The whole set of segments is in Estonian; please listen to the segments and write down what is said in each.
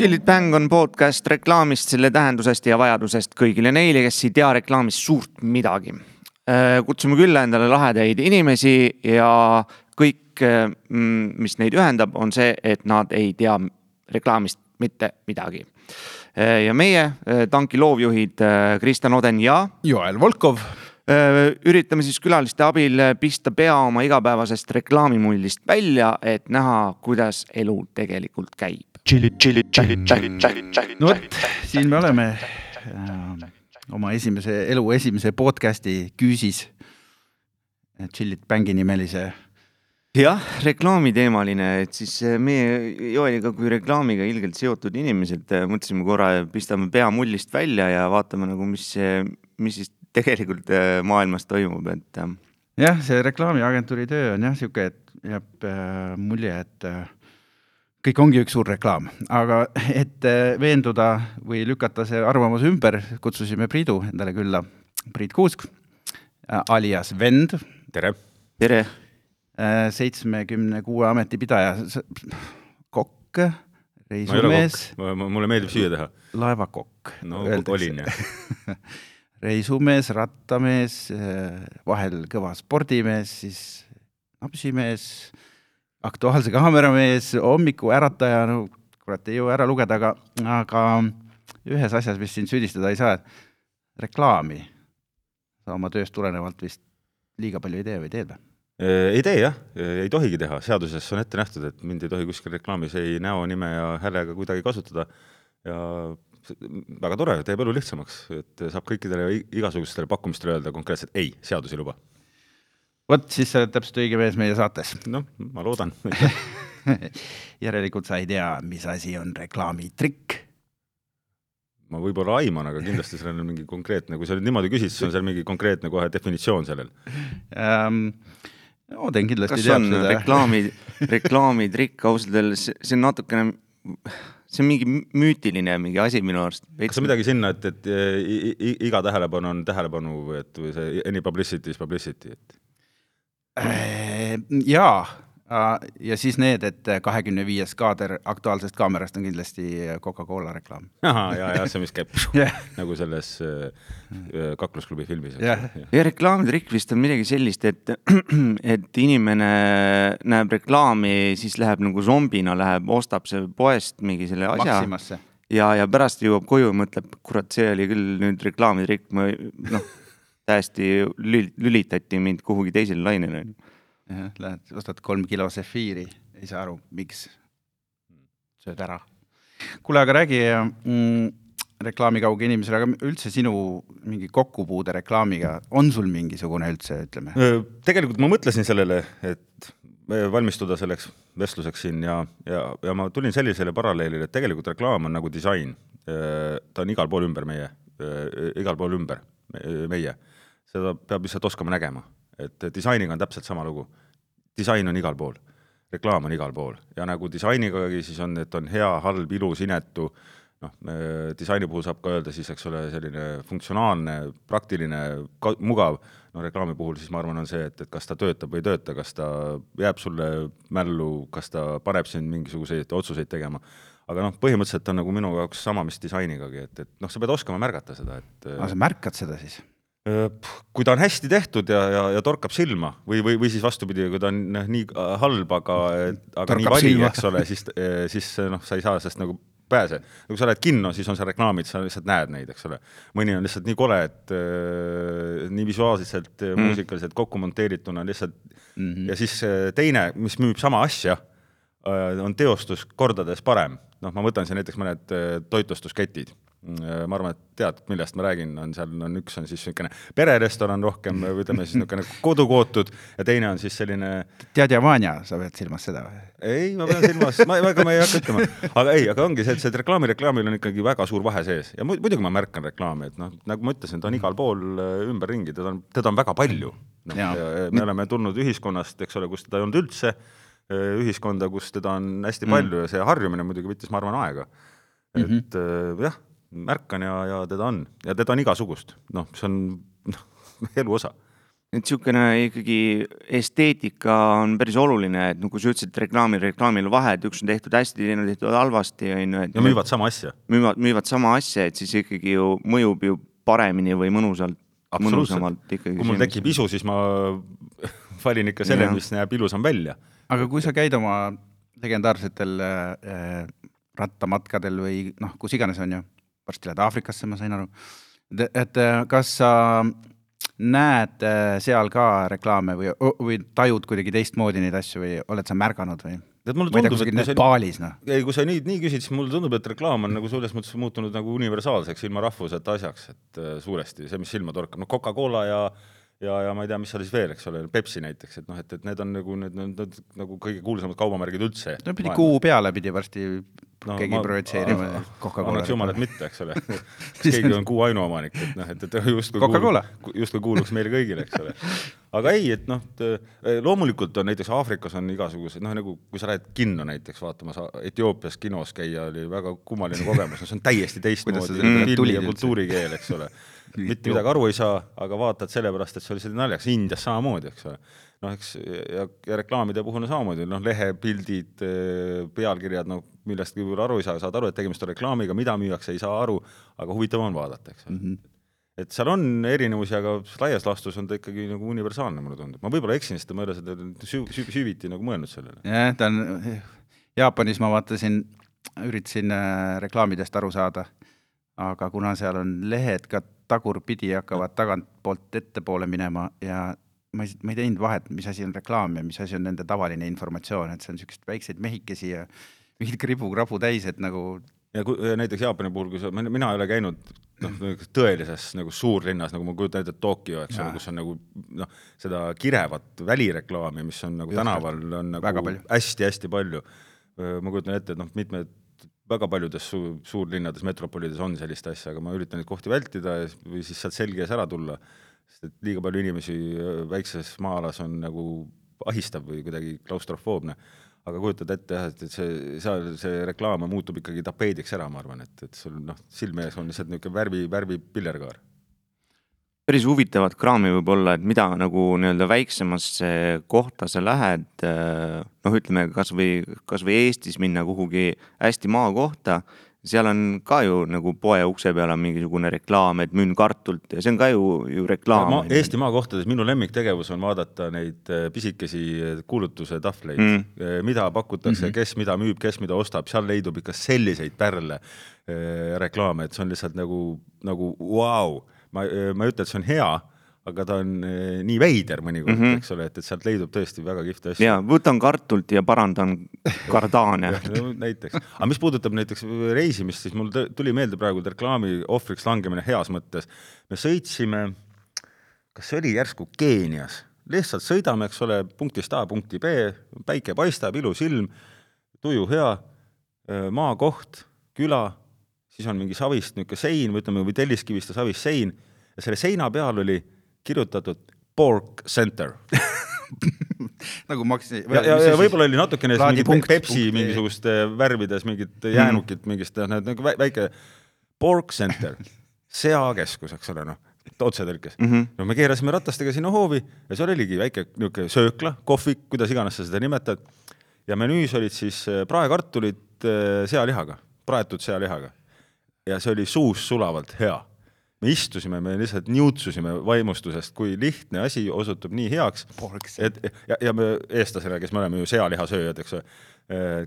Chillit Bang on podcast reklaamist, selle tähendusest ja vajadusest kõigile neile, kes ei tea reklaamist suurt midagi. kutsume külla endale lahedaid inimesi ja kõik, mis neid ühendab, on see, et nad ei tea reklaamist mitte midagi. ja meie, tanki loovjuhid Kristjan Oden ja Joel Volkov üritame siis külaliste abil pista pea oma igapäevasest reklaamimullist välja, et näha, kuidas elu tegelikult käib. No vot, siin me oleme äh, oma esimese, elu esimese podcast'i küüsis. Chillit Bängi nimelise. jah, reklaamiteemaline, et siis meie Joeliga kui reklaamiga ilgelt seotud inimesed mõtlesime korra, pistame pea mullist välja ja vaatame nagu, mis, mis siis tegelikult maailmas toimub, et. jah, see reklaamiagentuuri töö on jah sihuke, et jääb äh, mulje, et äh, kõik ongi üks suur reklaam, aga et äh, veenduda või lükata see arvamus ümber, kutsusime Priidu endale külla. Priit Kuusk äh, alias Vend. tere. tere. seitsmekümne kuue ametipidaja, kokk, reisumees. mulle meeldib süüa teha. laevakokk. no olin jah reisumees, rattamees, vahel kõva spordimees, siis napsimees, Aktuaalse kaameramees, hommikuärataja, no kurat, ei jõua ära lugeda, aga, aga ühes asjas vist sind süüdistada ei saa, et reklaami sa oma tööst tulenevalt vist liiga palju ei tee või teed või? ei tee jah, ei tohigi teha, seaduses on ette nähtud, et mind ei tohi kuskil reklaamis ei näo, nime ja häälega kuidagi kasutada ja väga tore, teeb elu lihtsamaks, et saab kõikidele igasugustele pakkumistele öelda konkreetselt ei, seadus ei luba. Vot siis sa oled täpselt õige mees meie saates. noh, ma loodan järelikult sa ei tea, mis asi on reklaamitrikk? ma võib-olla aiman, aga kindlasti sellel on mingi konkreetne, kui sa nüüd niimoodi küsid, siis on seal mingi konkreetne kohe definitsioon sellel um,. Oden kindlasti kas teab on seda. reklaami, reklaamitrikk ausalt öeldes, see on natukene see on mingi müütiline mingi asi minu arust. kas on midagi sinna, et, et i, iga tähelepanu on tähelepanu või et või see any publicity is publicity, et? Jaa, ja siis need, et kahekümne viies kaader Aktuaalsest kaamerast on kindlasti Coca-Cola reklaam. ahah, ja, ja see, mis käib Yeah. nagu selles äh, kaklusklubi filmis. jah, ja reklaamitrikk vist on midagi sellist, et, et inimene näeb reklaami, siis läheb nagu zombina, läheb, ostab see poest mingi selle asja ja, ja pärast jõuab koju ja mõtleb, kurat, see oli küll nüüd reklaamitrikk, ma noh, täiesti lül- lülitati mind kuhugi teisele lainele. jah, lähed, ostad kolm kilo sefiiri, ei saa aru, miks. sööd ära. kuule, aga räägi mm, reklaamikauge inimesele, aga üldse sinu mingi kokkupuude reklaamiga, on sul mingisugune üldse, ütleme? tegelikult ma mõtlesin sellele, et valmistuda selleks vestluseks siin ja, ja, ja ma tulin sellisele paralleelile, et tegelikult reklaam on nagu disain. ta on igal pool ümber meie, igal pool ümber meie. Seda peab lihtsalt oskama nägema, et disainiga on täpselt sama lugu. disain on igal pool, reklaam on igal pool ja nagu disainigagi siis on, et on hea, halb, ilus, inetu, noh, disaini puhul saab ka öelda siis, eks ole, selline funktsionaalne, praktiline, mugav, no reklaami puhul siis ma arvan, on see, et, et kas ta töötab või ei tööta, kas ta jääb sulle mällu, kas ta paneb sind mingisuguseid otsuseid tegema. aga noh, põhimõtteliselt on nagu minu jaoks sama, mis disainigagi, et, et noh, sa pead oskama märgata seda, et aga sa märkad seda siis? Kui ta on hästi tehtud ja, ja, ja torkab silma või, või, või siis vastupidi, kui ta on noh, nii halb, aga, aga Torkab nii vali, eks ole, siis, siis noh, sa ei saa sellest nagu pääse. kui sa lähed kinno, siis on seal reklaamid, sa lihtsalt näed neid, eks ole. mõni on lihtsalt nii kole, et äh, nii visuaalselt mm., muusikaliselt kokku monteerituna lihtsalt mm -hmm. ja siis äh, teine, mis müüb sama asja äh,, on teostus kordades parem. noh, ma võtan siin näiteks mõned äh, toitlustusketid Äh, ma arvan, et tead, millest ma räägin, on seal on üks on siis niisugune pererestoran rohkem või ütleme siis niisugune kodukootud ja teine on siis selline Djadja Vanja, sa pead silmas seda või? ei, ma pean silmas, ma, ega ma ei hakka ütlema, aga ei, aga ongi see, et see reklaami, reklaamil on ikkagi väga suur vahe sees ja mu- muidugi ma märkan reklaami, et noh, nagu ma ütlesin, ta on igal pool äh, ümberringi, teda on, teda on väga palju. Jaa. me oleme tulnud ühiskonnast, eks ole, kus teda ei olnud üldse, ühiskonda, kus teda on hästi palju ja see harjumine muidugi võttis, ma arvan, aega. et mm -hmm. jah, märkan ja, ja teda on ja teda on igasugust, noh, see on noh, elu osa. et niisugune ikkagi esteetika on päris oluline, et nagu sa ütlesid, reklaamil, reklaamil vahe, et üks on tehtud hästi, teine on tehtud halvasti, on ju, et ja müüvad sama asja. müüvad, müüvad sama asja, et siis ikkagi ju mõjub ju paremini või mõnusalt, mõnusamalt ikkagi. kui mul tekib isu, siis ma valin ikka selle, mis näeb ilusam välja. aga kui sa käid oma legendaarsetel äh, rattamatkadel või noh, kus iganes on ju, varsti lähed Aafrikasse, ma sain aru, et kas sa näed äh, seal ka reklaame või, või tajud kuidagi teistmoodi neid asju või oled sa märganud või? tead, mulle tundub, et kui Nepaalis, noh. ei, kui sa nii, nii küsid, siis mulle tundub, et reklaam on nagu selles mõttes muutunud nagu universaalseks ilma rahvuseta asjaks, et äh, suuresti see, mis silma torkab, noh, Coca-Cola ja ja, ja ma ei tea, mis seal siis veel, eks ole, Pepsi näiteks, et noh, et, et need on nagu need, need, need nagu kõige kuulsamad kaubamärgid üldse. no pidi kuu peale pidi varsti no, keegi projitseerima Coca-Cola. annaks jumal, et mitte, eks ole keegi on kuu ainuomanik, et noh, et, et justkui Coca-Cola, justkui kuuluks meile kõigile, eks ole. aga ei, et noh, loomulikult on näiteks Aafrikas on igasugused, noh nagu kui sa lähed kinno näiteks vaatama, sa Etioopias kinos käia oli väga kummaline kogemus, no see on täiesti teistmoodi filmi ja kultuurikeel, eks ole mitte midagi aru ei saa, aga vaatad sellepärast, et see oli selline naljakas, Indias samamoodi, eks ole. noh, eks ja, ja reklaamide puhul on samamoodi, noh, lehepildid, pealkirjad, no millestki võib-olla aru ei saa, saad aru, et tegemist on reklaamiga, mida müüakse, ei saa aru, aga huvitav on vaadata, eks ole mm. -hmm et seal on erinevusi, aga laias laastus on ta ikkagi nagu universaalne, mulle tundub. ma võib-olla eksin, sest ma ei ole seda süv-, süv-, süviti nagu mõelnud sellele. jah, ta on, Jaapanis ma vaatasin, üritasin äh, reklaamidest aru saada, aga kuna seal on lehed ka tagurpidi hakkavad tagantpoolt ettepoole minema ja ma ei, ma ei teinud vahet, mis asi on reklaam ja mis asi on nende tavaline informatsioon, et see on niisuguseid väikseid mehikesi ja mingit kribu-krabu täis, et nagu ja kui ja näiteks Jaapani puhul, kui sa, mina ei ole käinud noh, tõelises nagu suurlinnas, nagu ma kujutan ette, Tokyo, eks ole, kus on nagu noh, seda kirevat välireklaami, mis on nagu Just, tänaval on nagu hästi-hästi palju. ma kujutan ette, et noh, mitmed väga paljudes su suurlinnades, metropolides on sellist asja, aga ma üritan neid kohti vältida või siis sealt selge ees ära tulla, sest et liiga palju inimesi väikses maa-alas on nagu ahistav või kuidagi klaustrofoobne. aga kujutad ette jah, et, et see, seal see reklaam muutub ikkagi tapeediks ära, ma arvan, et, et sul noh, silme ees on lihtsalt niisugune värvi, värvipillerkaar päris huvitavat kraami võib olla, et mida nagu nii-öelda väiksemasse kohta sa lähed, äh, noh, ütleme kasvõi, kasvõi Eestis minna kuhugi hästi maakohta, seal on ka ju nagu poe ukse peal on mingisugune reklaam, et müün kartult ja see on ka ju, ju reklaam ma,. Eesti maakohtades minu lemmiktegevus on vaadata neid äh, pisikesi kuulutuse tahvleid mm., äh, mida pakutakse mm, -hmm. kes mida müüb, kes mida ostab, seal leidub ikka selliseid pärle reklaame, et see on lihtsalt nagu, nagu vau wow ma, ma ei ütle, et see on hea, aga ta on eh, nii veider mõnikord mm, -hmm. eks ole, et, et sealt leidub tõesti väga kihvte asju. ja võtan kartult ja parandan kardaane no, näiteks, aga mis puudutab näiteks reisimist, siis mul tuli meelde praegu reklaami ohvriks langemine heas mõttes. me sõitsime, kas see oli järsku Keenias, lihtsalt sõidame, eks ole, punktist A punkti B, päike paistab, ilus ilm, tuju hea, maakoht, küla siis on mingi savist niisugune sein või ütleme, või telliskivist ja savist sein ja selle seina peal oli kirjutatud Pork Center nagu maksi- ja, ja, ja võib-olla oli natukene mingi punkt, Pepsi punkt, mingisuguste värvides mingit mhm. jäänukit mingist, noh, nagu väike Pork Center, seakeskus, eks ole, noh, otsetõlkes mm. -hmm. no me keerasime ratastega sinna hoovi ja seal oligi väike niisugune söökla, kohvik, kuidas iganes sa seda nimetad, ja menüüs olid siis äh, praekartulid äh, sealihaga, praetud sealihaga ja see oli suus sulavalt hea. me istusime, me lihtsalt niutsusime vaimustusest, kui lihtne asi osutub nii heaks, et ja, ja me eestlasena, kes me oleme ju sealihasööjad, eks ole,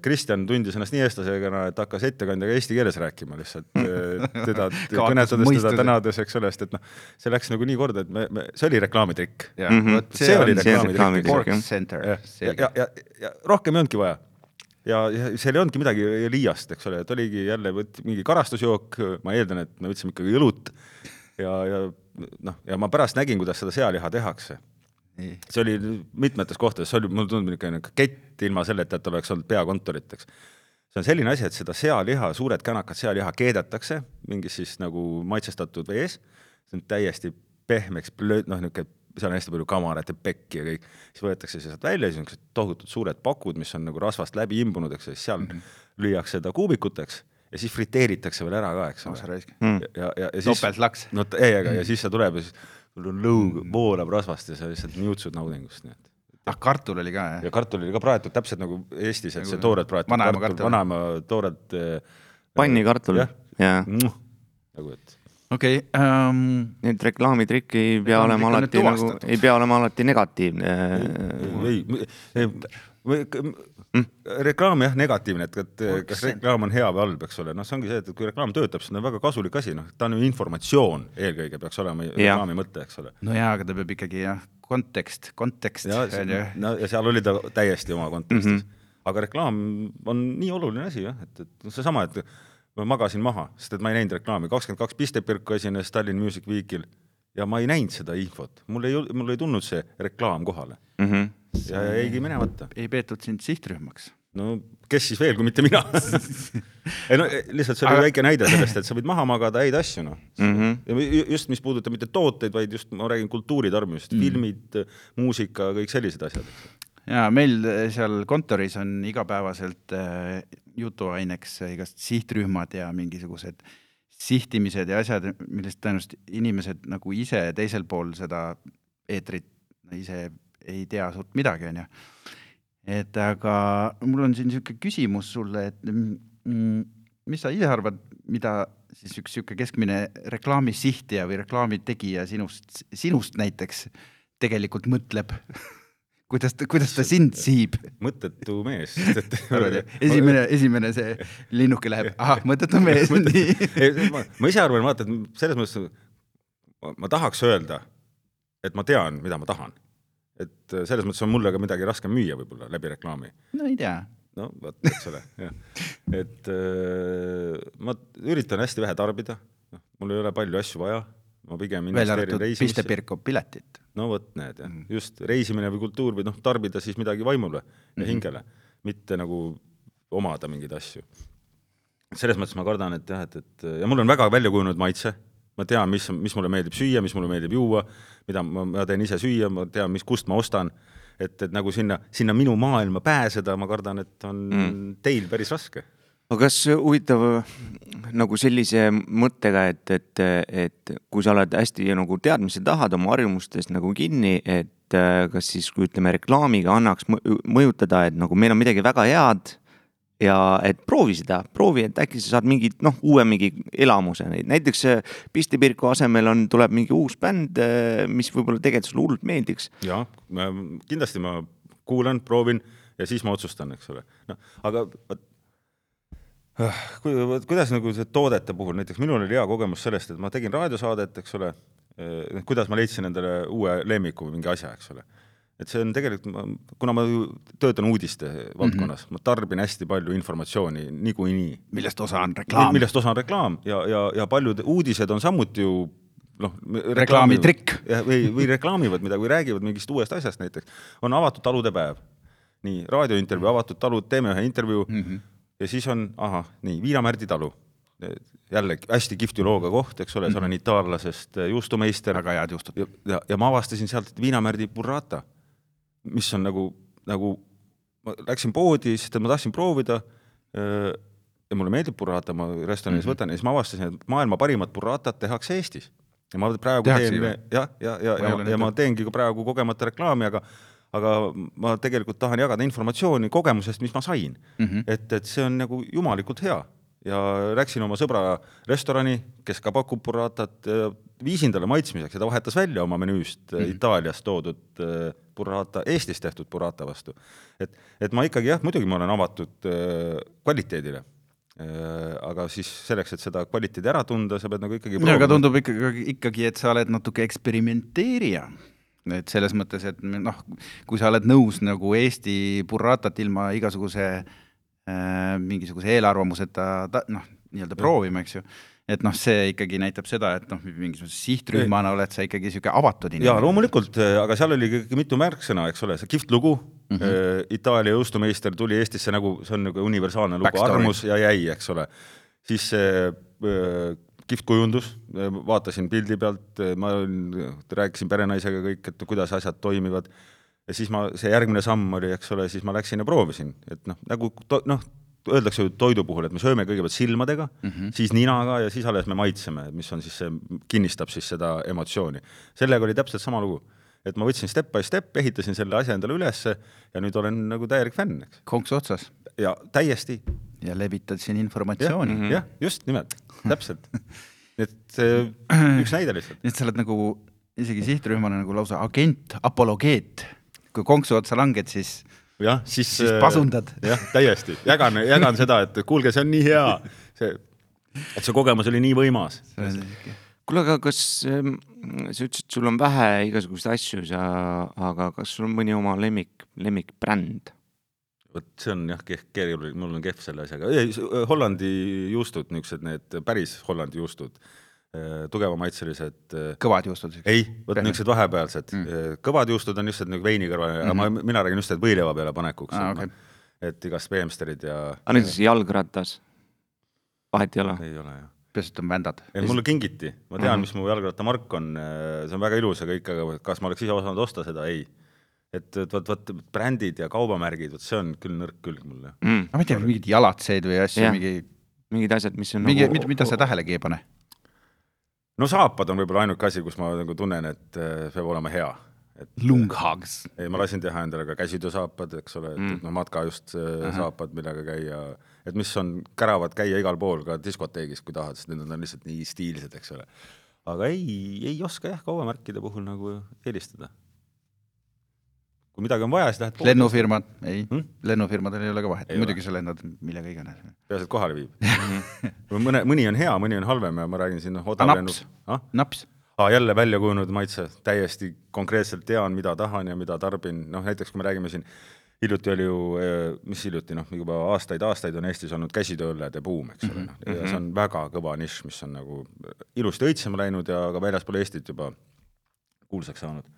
Kristjan tundis ennast nii eestlasena, et hakkas ettekandjaga eesti keeles rääkima lihtsalt teda kõnetades teda tänades, eks ole, sest et noh, see läks nagu nii korda, et me, me, see oli reklaamitrikk. Mm -hmm. see, see oli reklaamitrikk. ja, ja, ja, ja, ja rohkem ei olnudki vaja ja, ja seal ei olnudki midagi liiast, eks ole, et oligi jälle võt-, mingi karastusjook, ma eeldan, et me võtsime ikkagi õlut ja, ja noh, ja ma pärast nägin, kuidas seda sealiha tehakse. see oli mitmetes kohtades, see oli, mulle tundub niisugune kett ilma selleta, et oleks olnud peakontorit, eks. see on selline asi, et seda sealiha, suured känakad sealiha keedetakse mingis siis nagu maitsestatud vees, see on täiesti pehmeks, noh, niisugune seal on hästi palju kamarat ja pekki ja kõik, siis võetakse see sealt välja, siis on niisugused tohutud suured pakud, mis on nagu rasvast läbi imbunud, eks ju, siis seal mm -hmm. lüüakse ta kuubikuteks ja siis friteeritakse veel ära ka, eks ole. Mm. ja, ja, ja siis topeltlaks. no ei, aga mm. ja siis see tuleb ja siis sul on lõug, voolab rasvast ja sa lihtsalt niutsud naudingust, nii et. ah, kartul oli ka jah ja kartul oli ka praetud täpselt nagu Eestis, et see Nagu toored praetud vanaema kartul, kartul. vanaema toored äh, pannikartul jah. ja nagu et okei okay, um,, need reklaamitrikk ei pea olema alati nagu, ei pea olema alati negatiivne. ei, ei, ei, reklaam jah, negatiivne, et, et kas reklaam on hea või halb, eks ole, noh, see ongi see, et kui reklaam töötab, siis on väga kasulik asi, noh, ta on ju informatsioon eelkõige peaks olema reklaami mõte, eks ole. no jaa, aga ta peab ikkagi jah, kontekst, kontekst ja no ja seal oli ta täiesti oma kontekstis mm. -hmm. aga reklaam on nii oluline asi jah, et, et seesama, et ma magasin maha, sest et ma ei näinud reklaami, kakskümmend kaks pistepirku esines Tallinn Music Weekil ja ma ei näinud seda infot, mul ei, mul ei tulnud see reklaam kohale Mhm. ja jäigi minemata. ei peetud sind sihtrühmaks. no kes siis veel, kui mitte mina ei no lihtsalt see oli Aga- väike näide sellest, et sa võid maha magada häid asju, noh Mhm. ja ju- just, mis puudutab mitte tooteid, vaid just ma räägin kultuuri tarbimisest mm., filmid, muusika, kõik sellised asjad. Ja meil äh, seal kontoris on igapäevaselt äh, jutuaineks äh, igast sihtrühmad ja mingisugused sihtimised ja asjad, millest tõenäoliselt inimesed nagu ise teisel pool seda eetrit ise ei tea suurt midagi, onju. et aga mul on siin niisugune küsimus sulle, et mis sa ise arvad, mida siis üks niisugune keskmine reklaamisihtija või reklaamitegija sinust, sinust näiteks tegelikult mõtleb kuidas ta, kuidas ta sind siib? mõttetu mees esimene, esimene see linnuke läheb, ahah, mõttetu mees, ma, ma ise arvan, vaata, et selles mõttes ma, ma tahaks öelda, et ma tean, mida ma tahan. et selles mõttes on mulle ka midagi raskem müüa võib-olla läbi reklaami. no ei tea. no vot, eks ole, jah. et äh, ma üritan hästi vähe tarbida, noh, mul ei ole palju asju vaja, ma pigem investeerin reisimisse. Pistepirko piletit. no vot, näed, jah, just reisimine või kultuur või noh, tarbida siis midagi vaimule ja hingele, mitte nagu omada mingeid asju. selles mõttes ma kardan, et jah, et, et ja mul on väga välja kujunenud maitse, ma tean, mis, mis mulle meeldib süüa, mis mulle meeldib juua, mida ma, ma teen ise süüa, ma tean, mis, kust ma ostan, et, et nagu sinna, sinna minu maailma pääseda, ma kardan, et on mm. teil päris raske. Aga kas huvitav nagu sellise mõttega, et, et, et kui sa oled hästi nagu teadmise tahad oma harjumustest nagu kinni, et äh, kas siis, kui ütleme reklaamiga annaks mõ- mõjutada, et nagu meil on midagi väga head ja et proovi seda, proovi, et äkki sa saad mingit noh, uue mingi elamuse, näiteks äh, Pistipirku asemel on, tuleb mingi uus bänd, mis võib-olla tegelikult sulle hullult meeldiks. jah, kindlasti ma kuulan, proovin ja siis ma otsustan, eks ole. noh, aga vot ah, kui, vot kuidas nagu see toodete puhul, näiteks minul oli hea kogemus sellest, et ma tegin raadiosaadet, eks ole, kuidas ma leidsin endale uue lemmiku või mingi asja, eks ole. et see on tegelikult, kuna ma ju töötan uudiste valdkonnas mm, -hmm. ma tarbin hästi palju informatsiooni niikuinii millest osa on reklaam. millest osa on reklaam ja, ja, ja paljud uudised on samuti ju noh, Reklaamitrikk. või, või reklaamivad midagi või räägivad mingist uuest asjast näiteks. on avatud talude päev, nii raadiointervjuu, avatud talud, teeme ühe intervjuu mm -hmm. Ja siis on, ahah, nii Viina-Märdi talu, jälle hästi kihvti looga koht, eks ole, seal on itaallasest juustumeister väga head juustud. ja, ja, ja ma avastasin sealt Viina-Märdi burrata, mis on nagu, nagu ma läksin poodi, sest et ma tahtsin proovida öö, ja mulle meeldib burrata, ma restoranis mm -hmm. võtan ja siis ma avastasin, et maailma parimat burratat tehakse Eestis. ja ma praegu Tehakse teen jah, ja, ja, ja, ole ja ma teengi praegu kogemata reklaami, aga aga ma tegelikult tahan jagada informatsiooni kogemusest, mis ma sain mm. -hmm. et, et see on nagu jumalikult hea ja läksin oma sõbra restorani, kes ka pakub burratat, viisin talle maitsmiseks ja ta vahetas välja oma menüüst mm -hmm. Itaaliast toodud äh, burrata Eestis tehtud burrata vastu. et, et ma ikkagi jah, muidugi ma olen avatud äh, kvaliteedile äh,. aga siis selleks, et seda kvaliteedi ära tunda, sa pead nagu ikkagi aga tundub ikkagi, ikkagi, et sa oled natuke eksperimenteerija. Et selles mõttes, et noh, kui sa oled nõus nagu Eesti burratat ilma igasuguse äh, mingisuguse eelarvamuseta ta, noh, nii-öelda proovima, eks ju, et noh, see ikkagi näitab seda, et noh, mingisuguse sihtrühmana oled sa ikkagi niisugune avatud jaa, inimene. loomulikult, aga seal oli ikkagi mitu märksõna, eks ole, see kihvt lugu mm, -hmm. Itaalia jõustumeister tuli Eestisse nagu, see on nagu universaalne lugu, armus ja jäi, eks ole. siis see äh, kihvt kujundus, vaatasin pildi pealt, ma rääkisin perenaisega kõik, et kuidas asjad toimivad ja siis ma, see järgmine samm oli, eks ole, siis ma läksin ja proovisin, et noh, nagu to, noh, öeldakse ju toidu puhul, et me sööme kõigepealt silmadega mm, -hmm. siis ninaga ja siis alles me maitseme, mis on siis see, kinnistab siis seda emotsiooni. sellega oli täpselt sama lugu. et ma võtsin step by step, ehitasin selle asja endale ülesse ja nüüd olen nagu täielik fänn, eks. konksu otsas. ja täiesti. Ja levitad siin informatsiooni. jah mm -hmm., just nimelt, täpselt. et üks näide lihtsalt. nii et sa oled nagu isegi sihtrühmana nagu lausa agent, apologeet. kui konksu otsa langed, siis jah, siis siis pasundad. jah, täiesti, jagan, jagan seda, et kuulge, see on nii hea, see, et see kogemus oli nii võimas. kuule, aga kas ähm, sa ütlesid, sul on vähe igasuguseid asju, sa, aga kas sul on mõni oma lemmik, lemmikbränd? Vot see on jah, kehv, keeruline, mul on kehv selle asjaga. Hollandi juustud, niisugused need päris Hollandi juustud Äh, tugevamaitselised. Äh, kõvad juustud? ei, vot niisugused vahepealsed mm.. Äh, kõvad juustud on et nagu veini kõrval mm, -hmm. aga ma, mina räägin just, et võileiva peale panekuks ah,. Okay. et igast Beemsterid ja. aga näiteks jalgratas? vahet ei ole? ei ole jah. peaasi, et on vändad. ei, mulle kingiti, ma tean mm, -hmm. mis mu jalgrattamark on, see on väga ilus aga kas ma oleks ise osanud osta seda, ei et vot, vot brändid ja kaubamärgid, vot see on küll nõrk külg mul jah mm.. ma ei tea, mingid jalatseid või asju, mingi mingid asjad, mis on mingi nagu..., mida, mida sa tähelegi ei pane? no saapad on võib-olla ainuke asi, kus ma nagu tunnen, et äh, peab olema hea. lunghags. ei, ma lasin teha endale ka käsitöösaapad, eks ole, et mm., noh, matka just äh, Aha. saapad, millega käia, et mis on, käravad käia igal pool, ka diskoteegis, kui tahad, sest need on lihtsalt nii stiilsed, eks ole. aga ei, ei oska jah, kaubamärkide puhul nagu eelistada kui midagi on vaja, siis lähed lennufirmad, ei. Hmm?, lennufirmadel ei ole ka vahet, muidugi sa lendad millega iganes. peaasi, et kohale viib. Mõne, mõni on hea, mõni on halvem ja ma räägin siin noh, odavlennud ah?. naps. Ah,. jälle välja kujunenud maitse, täiesti konkreetselt tean, mida tahan ja mida tarbin, noh näiteks kui me räägime siin, hiljuti oli ju, eh, mis hiljuti, noh juba aastaid-aastaid on Eestis olnud käsitööõllede buum, eks ole, noh, ja see on väga kõva nišš, mis on nagu ilusti õitsema läinud ja ka väljaspool Eestit juba kuulsaks saanud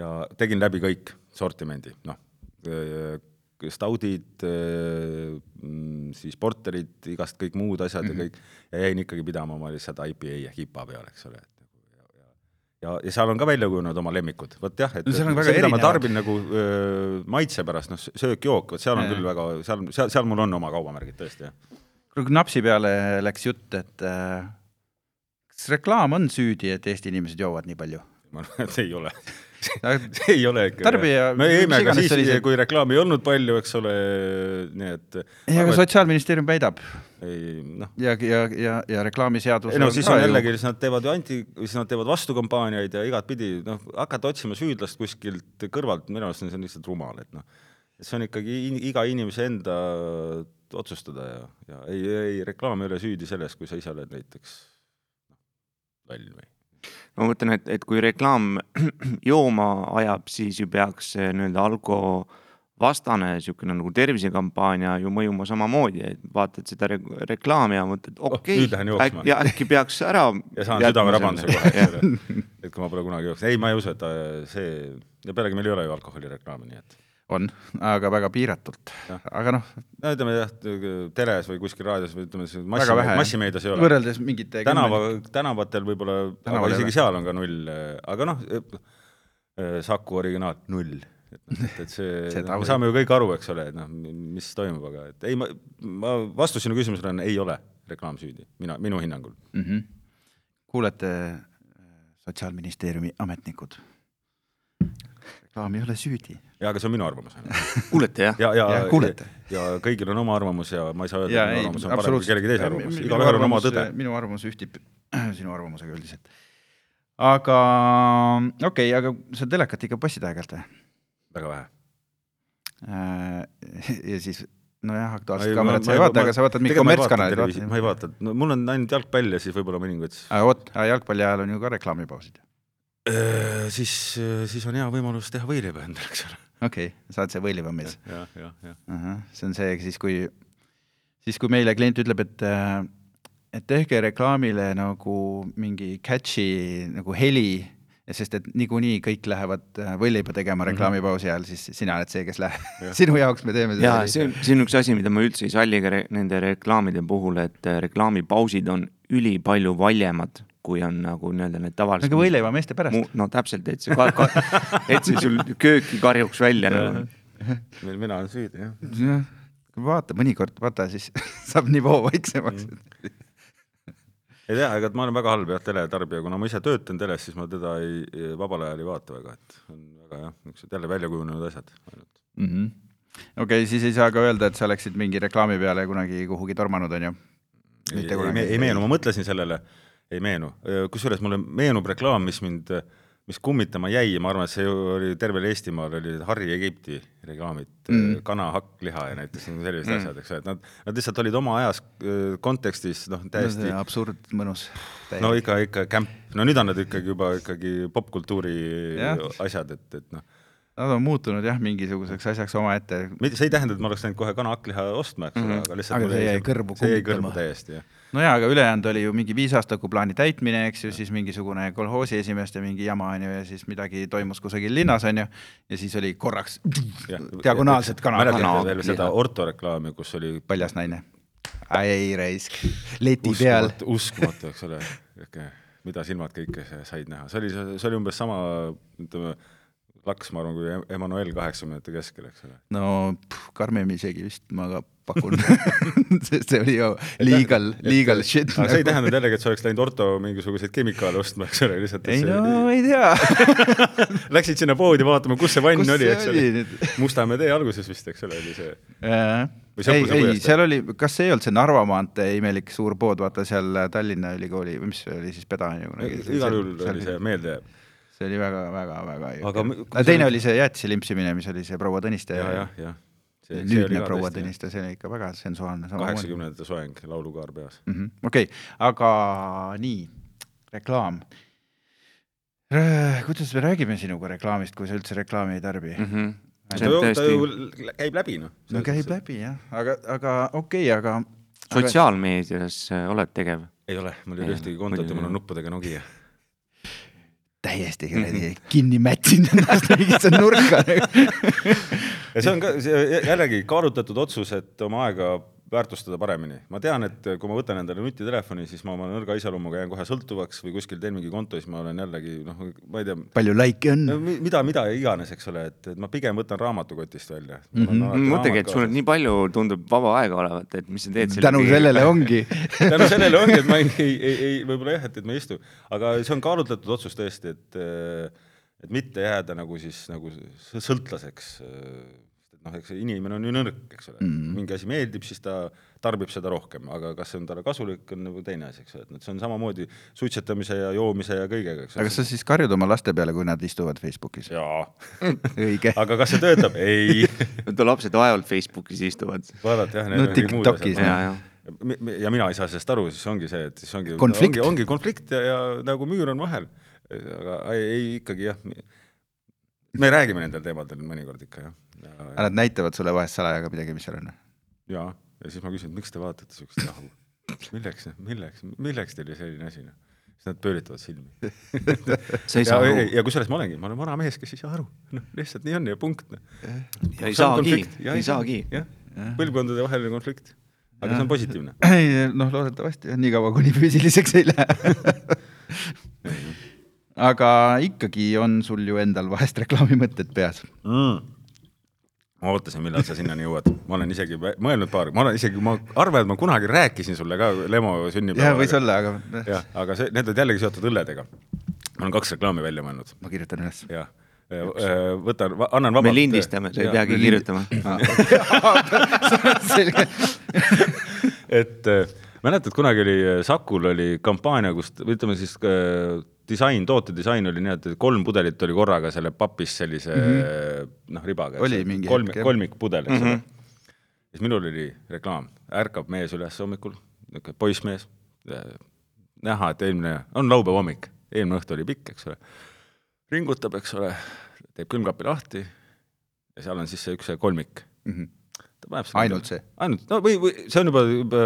ja tegin läbi kõik sortimendi, noh, staudid, mm, siis porterid, igast kõik muud asjad mm -hmm. ja mhm. kõik, ja jäin ikkagi pidama oma lihtsalt IPA ehk IPA peale, eks ole, et nagu, ja, ja seal on ka välja kujunenud oma lemmikud, vot jah, et no, see, mida ma tarbin nagu öö, maitse pärast, noh, söök-jook, vot seal on ja. küll väga, seal, seal, seal mul on oma kaubamärgid tõesti, jah. kui napsi peale läks jutt, et äh, kas reklaam on süüdi, et Eesti inimesed joovad nii palju? ma arvan, et ei ole see ei ole ikka. tarbija. me jõime ka siis, kui reklaami ei olnud palju, eks ole, nii et. ei, aga Sotsiaalministeerium väidab. ei noh. ja, ja, ja, ja reklaamiseadus. ei no siis on jällegi, siis nad teevad ju anti, siis nad teevad vastukampaaniaid ja igatpidi noh, hakata otsima süüdlast kuskilt kõrvalt, minu arust on see lihtsalt rumal, et noh, see on ikkagi iga inimese enda otsustada ja, ja ei, ei reklaam ei ole süüdi selles, kui sa ise oled näiteks noh, loll või ma mõtlen, et, et kui reklaam jooma ajab, siis ju peaks nii-öelda alko vastane niisugune nagu tervisekampaania ju mõjuma samamoodi, et vaatad seda re reklaami ja mõtled, oh, okei okay, oh,, äkki, äkki peaks ära. ja saan südamerabanduse kohe, eks ole. et kui ma pole kunagi jooksnud, ei, ma ei usu, et see ja pealegi meil ei ole ju alkoholireklaami, nii et on, aga väga piiratult, aga noh. no ütleme jah, teles või kuskil raadios või ütleme massi, massimeedias ei ole. võrreldes mingite tänava, tänavatel võib-olla, aga isegi seal on ka null, aga noh, Saku originaal null. et, noh, et see me saame ju kõik aru, eks ole, et noh, mis toimub, aga et ei, ma, ma vastus sinu küsimusele on ei ole reklaam süüdi, mina, minu hinnangul mm. -hmm. kuulete, Sotsiaalministeeriumi ametnikud reklaam ei ole süüdi. jaa, aga see on minu arvamus kuulete jah? ja, ja, ja, kuulete. ja kõigil on oma arvamus ja ma ei saa öelda, et minu arvamus on parem kui kellegi teise arvamus, igaühel on oma tõde. minu arvamus ühtib sinu arvamusega üldiselt. aga okei okay,, aga sa telekat ikka passid aeg-ajalt või? väga vähe. Äh, ja siis nojah, Aktuaalset Kaamerat sa ei vaata, aga sa vaatad mingit kommertskanalit. ma ei vaata, no mul on ainult jalgpall ja siis võib-olla mõningaid. vot, jalgpalli ajal on ju ka reklaamipausid siis, äh, siis on hea võimalus teha võileiba endale, eks ole. okei okay,, sa oled see võileivamees ja,? jah, jah, jah. see on see siis, kui, siis kui meile klient ütleb, et äh, et tehke reklaamile nagu mingi catchy nagu heli, sest et niikuinii kõik lähevad võileiba tegema mhm. reklaamipausi ajal, siis sina oled see, kes läheb sinu jaoks me teeme seda. jaa, see on, see on üks asi, mida ma üldse ei salli ka re nende reklaamide puhul, et reklaamipausid on ülipalju valjemad kui on nagu nii-öelda need tavalised. nagu võileivameeste pärast. no täpselt, et see et see sul kööki karjuks välja nagu. meil mina olen süüdi, jah. jah, vaata mõnikord, vaata siis saab nivoo vaiksemaks mm.. ei tea, ega ma olen väga halb jah, teletarbija, kuna ma ise töötan teles, siis ma teda ei, vabal ajal ei vaata väga, et on väga jah, niisugused jälle välja kujunenud asjad ainult. mm -hmm. okei okay,, siis ei saa ka öelda, et sa oleksid mingi reklaami peale kunagi kuhugi tormanud, onju. ei, ei, ei meenu, ma mõtlesin sellele, ei meenu, kusjuures mulle meenub reklaam, mis mind, mis kummitama jäi, ma arvan, et see oli tervel Eestimaal oli Harri Egipti reklaamid mm., kana, hakkliha ja näiteks sellised mm. asjad, eks ole, et nad, nad lihtsalt olid oma ajas kontekstis noh, täiesti absurd, mõnus. no ikka, ikka kämp, no nüüd on need ikkagi juba ikkagi popkultuuri asjad, et, et noh, Nad on muutunud jah, mingisuguseks asjaks omaette. see ei tähenda, et ma oleks läinud kohe kana hakkliha ostma, eks ole, aga lihtsalt Aga see jäi kõrvu see jäi kummitama. kõrvu täiesti, jah. No jaa, aga ülejäänud oli ju mingi viisaastaku plaani täitmine, eks ju, siis mingisugune kolhoosi esimeeste mingi jama on ju ja siis midagi toimus kusagil linnas on ju. ja siis oli korraks diagonaalselt kana, mäletate veel seda Orto reklaami, kus oli paljas naine. ei raisk, leti peal. uskumatu, uskumatu, eks ole, mida silmad kõike said näha, see oli, see oli umbes sama, ütleme, laks, ma arvan, kui Emmanuel kaheksakümnendate keskel, eks ole. no pff, karmim isegi vist ma ka pakun sest see oli ju legal, legal shit. nagu. aga see ei tähendanud jällegi, et sa oleks läinud Orto mingisuguseid kemikaale ostma, eks ole, lihtsalt. ei no ei tea. Läksid sinna poodi vaatama, kus see vann Kus oli, eks oli ole. Mustamäe tee alguses vist, eks ole, oli see. Ei, ei, seal oli, kas see ei olnud see Narva maantee imelik suur pood, vaata seal Tallinna Ülikooli või mis see oli siis Peda on ju kunagi. igal juhul oli see meelde jääb. See oli väga, väga, väga Aga kui teine oli see jäätise limpsimine, mis oli see proua Tõniste ja, jah, jah. nüüdne proua Tõniste, see oli ikka väga sensuaalne. kaheksakümnendate soeng, laulukaar peas. Mhm, okei, aga nii, reklaam. kuidas me räägime sinuga reklaamist, kui sa üldse reklaami ei tarbi mm? -hmm. ta see on ju käib läbi, noh. no käib läbi jah, aga, aga okei okay,, aga. sotsiaalmeedias äh, oled tegev. ei ole, mul ei ole ühtegi kontot ja mul on nuppudega Nokia. Täiesti kuradi kinni mätsinud ennast mingisse nurka. ja see on ka see jällegi kaalutletud otsus, et oma aega väärtustada paremini. ma tean, et kui ma võtan endale nutitelefoni, siis ma oma nõrga iseloomuga jään kohe sõltuvaks või kuskil teen mingi konto, siis ma olen jällegi noh, ma ei tea, palju likee on? mida, mida iganes, eks ole, et, et ma pigem võtan raamatukotist välja mm. -hmm. mõtlegi, et sul nii palju tundub vaba aega olevat, et mis sa teed tänu sellele. ongi. tänu sellele ongi, et ma ei, ei, ei, ei võib-olla jah, et, et ma ei istu, aga see on kaalutletud otsus tõesti, et et mitte jääda nagu siis nagu sõltlaseks. noh, eks inimene on ju nõrk, eks ole mm. -hmm. mingi asi meeldib, siis ta tarbib seda rohkem, aga kas see on talle kasulik, on nagu teine asi, eks ole, et noh, see on samamoodi suitsetamise ja joomise ja kõigega, eks aga kas sa siis karjud oma laste peale, kui nad istuvad Facebookis? jaa, õige. aga kas see töötab? ei, Need lapsed vaevalt Facebookis istuvad. vaadata jah, No TikTokis, ja, ja. Ja mina ei saa sellest aru, siis ongi see, et siis ongi Konflikt. ongi, ongi konflikt ja, ja nagu müür on vahel. aga ei, ei ikkagi jah, me räägime nendel teemadel mõnikord ikka jah. ja, aga nad näitavad sulle vahest salaja ka midagi, mis seal on? ja, ja siis ma küsin, miks te vaatate siukest jahu, milleks, milleks, milleks teile selline asi noh, siis nad pööritavad silmi. sa ei ja, saa ja, aru. ja kusjuures ma olengi, ma olen vana mees, kes ei saa aru, noh lihtsalt nii on ja punkt noh. ei saagi, ei saagi. jah, põlvkondade vaheline konflikt, aga see on positiivne. ei noh, loodetavasti jah, niikaua kuni füüsiliseks ei lähe. aga ikkagi on sul ju endal vahest reklaamimõtted peas. mm.. ma ootasin, millal sa sinnani jõuad, ma olen isegi mõelnud paar, ma olen isegi, ma arvan, et ma kunagi rääkisin sulle ka Lemo sünnipäeval. jah, võis. olla, aga jah, aga see, need olid jällegi seotud õlledega. ma olen kaks reklaami välja mõelnud, ma kirjutan üles. jah. võtan, annan vabalt. me lindistame, sa ei peagi kirjutama. selge. et äh, mäletad, kunagi oli äh, Sakul oli kampaania, kus või ütleme siis disain, tootedisain oli nii, et kolm pudelit oli korraga selle papis sellise mm -hmm. noh, ribaga. Oli mingi kolm hetk,, jah. kolmikpudel, eks ole mm. -hmm. siis minul oli reklaam, ärkab mees üles hommikul, niisugune poissmees, näha, et eelmine, on laupäeva hommik, eelmine õhtu oli pikk, eks ole, ringutab, eks ole, teeb külmkapi lahti ja seal on siis see üks see kolmik ta paneb sinna- Ainult see? ainult, no või, või see on juba, juba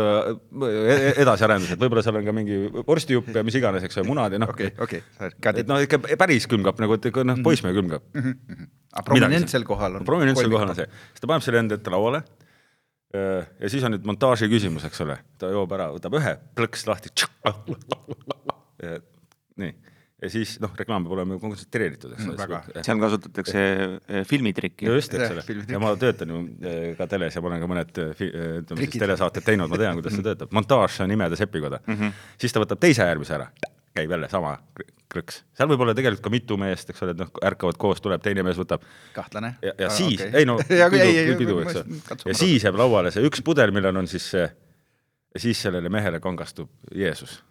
e- edasiarendus, et võib-olla seal on ka mingi vorstijupp ja mis iganes, eks ole, munad ja noh. Okei, okei, et noh, ikka päris külmkapp nagu, et noh, poissmehe külmkapp. aga prominentsel kohal on. prominentsel kohal on see, siis ta paneb selle enda ette lauale. ja siis on nüüd montaaži küsimus, eks ole, ta joob ära, võtab ühe, plõks lahti. nii, ja siis noh, reklaam peab olema ju kontsentreeritud, eks ole Väga. siis- seal kasutatakse eh, filmitrikki ja. just, eks ole, filmitrikk. ja ma töötan ju eh, ka teles ja ma olen ka mõned eh, eh, ütleme siis telesaated teinud, ma tean, kuidas see töötab. montaaž on imede sepikoda mm. -hmm. siis ta võtab teise äärmise ära, käib jälle sama kr- krõks. seal võib olla tegelikult ka mitu meest, eks ole, et noh, ärkavad koos, tuleb teine mees, võtab kahtlane. ja, ja siis, ei no ja, pidu ei, ei,, pidu, eks ole. ja siis jääb lauale see üks pudel, millel on siis see, siis sellele mehele kangastub Jeesus,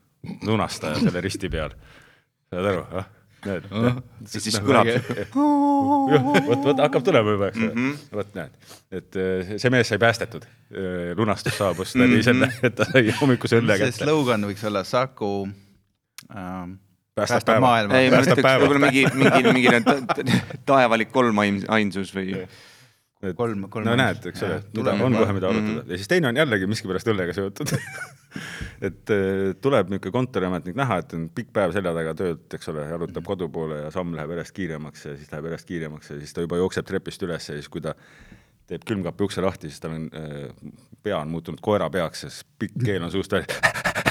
lunastaja selle risti peal. Saad aru, ah? näed, ja siis kõlab see, vot, vot hakkab tulema juba, eks ole, vot näed, et eh, see mees sai päästetud, lunastus saabus läbi selle, et ta sai hommikuse õlle see kätte. slogan võiks olla Saku ähm, Päästab päeva. ei ma ütleks võib-olla mingi, mingi, mingi taevalik kolm ain- ainsus või kolm, kolm. no näed, eks ole, on kohe, mida arutada ja siis teine on jällegi miskipärast õllega seotud. et eh, tuleb niisugune kontoriametnik näha, et on pikk päev selja taga tööd, eks ole, jalutab kodu poole ja samm läheb järjest kiiremaks ja siis läheb järjest kiiremaks ja siis ta juba jookseb trepist üles ja siis, kui ta teeb külmkapi ukse lahti, siis tal on eh, pea on muutunud koera peaks ja siis pikk keel on suust välja.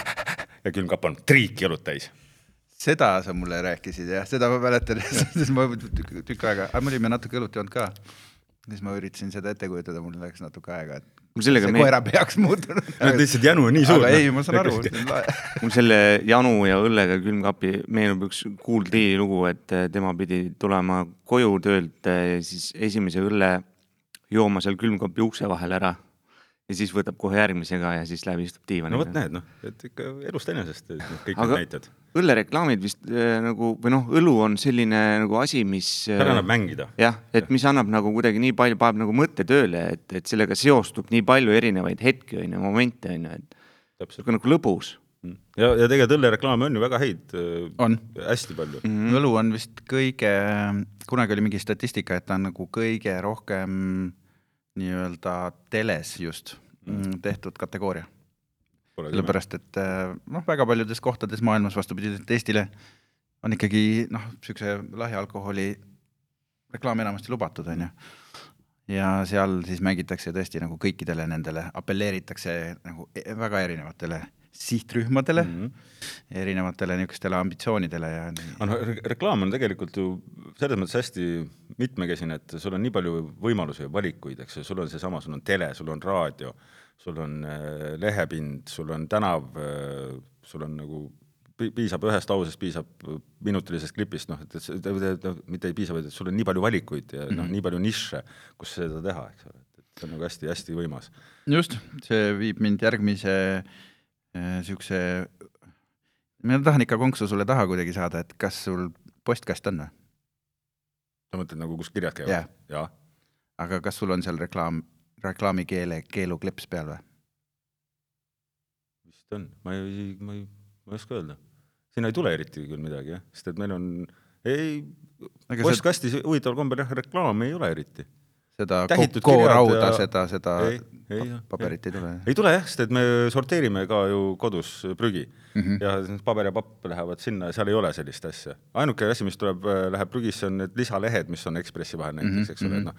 ja külmkapp on triiki õlut täis. seda sa mulle rääkisid jah, seda ma mäletan, siis ma tükk aega, aga me olime natuke õlut joonud ka. Siis ma üritasin seda ette kujutada, mul läks natuke aega, et mul sellega see meeldib, koera peaks muutunud. no lihtsalt janu on nii suur. aga ei, ma saan aru. mul selle janu ja õllega külmkapi meenub üks Kool Tiili lugu, et eh, tema pidi tulema koju töölt eh, siis esimese õlle jooma seal külmkapi ukse vahel ära. Ja siis võtab kohe järgmise ka ja siis läheb istub diivani no vot näed noh, et ikka elust enesest et kõik Aga- need näited. õllereklaamid vist äh, nagu või noh, õlu on selline nagu asi, mis äh, seal annab mängida. jah, et mis annab nagu kuidagi nii palju, paneb nagu mõtte tööle, et, et sellega seostub nii palju erinevaid hetki, on ju, momente, on ju, et täpselt. sihuke nagu lõbus. ja, ja tegelikult õllereklaame on ju väga häid. On. hästi palju mm. mm.. õlu on vist kõige, kunagi oli mingi statistika, et ta on nagu kõige rohkem nii-öelda teles just mm. Tehtud kategooria. sellepärast, et äh, noh, väga paljudes kohtades maailmas vastupidiselt Eestile on ikkagi noh, niisuguse lahja alkoholi reklaam enamasti lubatud, on ju. ja seal siis mängitakse tõesti nagu kõikidele nendele, apelleeritakse nagu e- väga erinevatele sihtrühmadele mm, -hmm. erinevatele niisugustele ambitsioonidele ja nii. aga noh, reklaam on tegelikult ju selles mõttes hästi mitmekesine, et sul on nii palju võimalusi ja valikuid, eks ju, sul on seesama, sul on tele, sul on raadio, sul on äh, lehepind, sul on tänav äh,, sul on nagu pi- piisab ühest lausest, piisab minutilisest klipist, noh, et, et, et, mitte ei piisa, vaid et sul on nii palju valikuid ja mm -hmm. noh, nii palju nišše, kus seda teha, eks ole, et see on nagu hästi-hästi võimas. just, see viib mind järgmise niisuguse, ma tahan ikka konksu sulle taha kuidagi saada, et kas sul postkast on või? sa mõtled nagu, kus kirjad käivad Jah. jaa, aga kas sul on seal reklaam, reklaamikeele keelukleps peal või? vist on, ma ei, ma ei, ma ei oska öelda. sinna ei tule eriti küll midagi jah, sest et meil on, ei, postkastis huvitaval kombel jah, reklaami ei ole eriti. Seda koorauda seda, seda ei, ei paberit ei tule? ei tule jah, sest et me sorteerime ka ju kodus prügi mm Mhm. -hmm. ja paber ja papp lähevad sinna ja seal ei ole sellist asja. ainuke asi, mis tuleb, läheb prügisse, on need lisalehed, mis on Ekspressi vahel näiteks mm, -hmm. eks ole, et noh,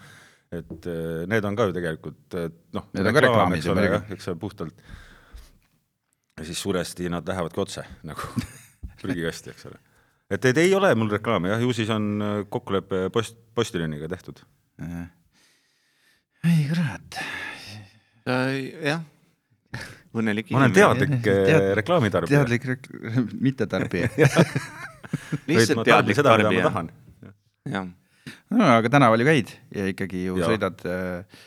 et eh, need on ka ju tegelikult noh, Need on ka reklaamid eks ole jah, eks ole puhtalt. ja siis suuresti nad lähevadki otse nagu prügikasti, eks ole. et, et ei ole mul reklaami jah, ju siis on eh, kokkulepe post, postiljoniga tehtud. Ei kurat, jah, õnnelik ma olen teadlik eh, Tead- reklaamitarbija. teadlik rek-, mittetarbija. lihtsalt teadlik tarbija. jah, no aga tänaval ju käid ja ikkagi ju Jaa. sõidad äh,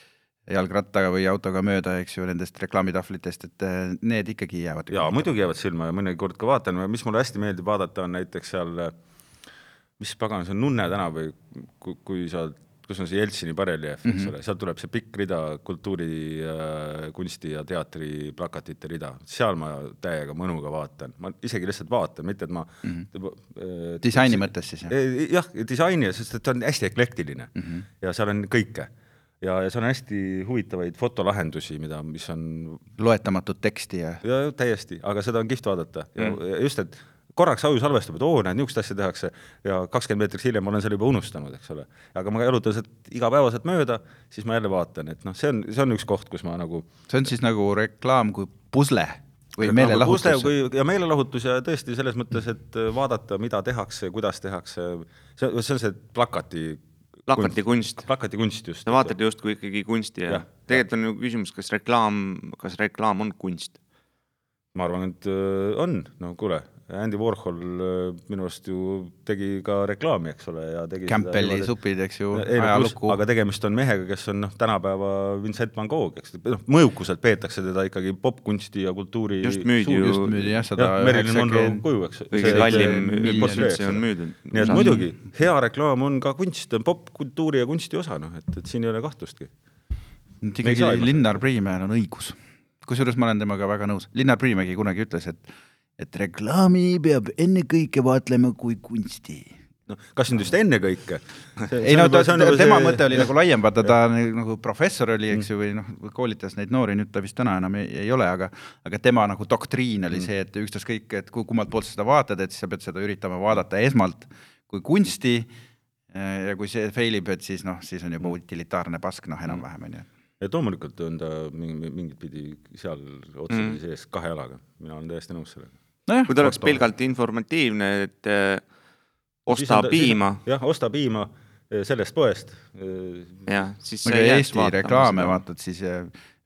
jalgrattaga või autoga mööda, eks ju, nendest reklaamitahvlitest, et äh, need ikkagi jäävad. jaa, muidugi jäävad silma ja mõnikord ka vaatan, mis mulle hästi meeldib vaadata, on näiteks seal, mis pagan, see on Nunne tänav või kui, kui sa, kus on see Jeltsini bareljeef, eks mm -hmm. ole, sealt tuleb see pikk rida kultuuri, kunsti ja teatri plakatite rida, seal ma täiega mõnuga vaatan, ma isegi lihtsalt vaatan, mitte et ma mm -hmm. disaini mõttes siis jah? jah, disaini, sest et ta on hästi eklektiline mm -hmm. ja seal on kõike ja, ja seal on hästi huvitavaid fotolahendusi, mida, mis on loetamatut teksti ja ja täiesti, aga seda on kihvt vaadata ja, mm. just, et korraks aju salvestab, et oo, näed, niisugust asja tehakse ja kakskümmend meetrit hiljem olen selle juba unustanud, eks ole. aga ma jalutan sealt igapäevaselt mööda, siis ma jälle vaatan, et noh, see on, see on üks koht, kus ma nagu see on siis nagu reklaam kui pusle. või meelelahutus? ja meelelahutus ja tõesti selles mõttes, et vaadata, mida tehakse, kuidas tehakse, see, see on see plakati plakatikunst. plakatikunst just. sa vaatad justkui ikkagi kunsti ja, ja tegelikult on ju küsimus, kas reklaam, kas reklaam on kunst? ma arvan, et äh, on, no kuule Andy Warhol äh, minu arust ju tegi ka reklaami, eks ole, ja tegi Campbelli supid, eks ju, ajalukku. aga tegemist on mehega, kes on noh, tänapäeva Vincent van Gogh, eks, noh, mõjukuselt peetakse teda ikkagi popkunsti ja kultuuri just müüdi ju, just müüdi jah, seda Marilyn Monroe kuju, eks. kõige kallim üldse on müüdud. nii et muidugi, hea reklaam on ka kunst, on popkultuuri ja kunsti osa, noh, et, et siin ei ole kahtlustki. ikkagi Linnar Priimäel on õigus kusjuures ma olen temaga väga nõus, Linnar Priimägi kunagi ütles, et et reklaami peab ennekõike vaatlema kui kunsti. Noh, kas nüüd just ennekõike? ei no ta, ta, tema see... mõte oli nagu laiem, vaata ta nagu professor oli, eks ju, või noh, koolitas neid noori, nüüd ta vist täna enam ei, ei ole, aga aga tema nagu doktriin oli mm. see, et ükstaskõik, et kummalt poolt sa seda vaatad, et siis sa pead seda üritama vaadata esmalt kui kunsti ja kui see fail ib, et siis noh, siis on juba utilitaarne pask, noh, enam-vähem on ju. Et loomulikult on ta mingi, mingit pidi seal otsapidi mm. sees kahe jalaga, mina olen täiesti nõus sellega no. kui ta oleks pelgalt informatiivne, et äh, osta on, piima. jah, osta piima äh, sellest poest. Äh, jah, siis sa ei Eesti reklaame seda. vaatad, siis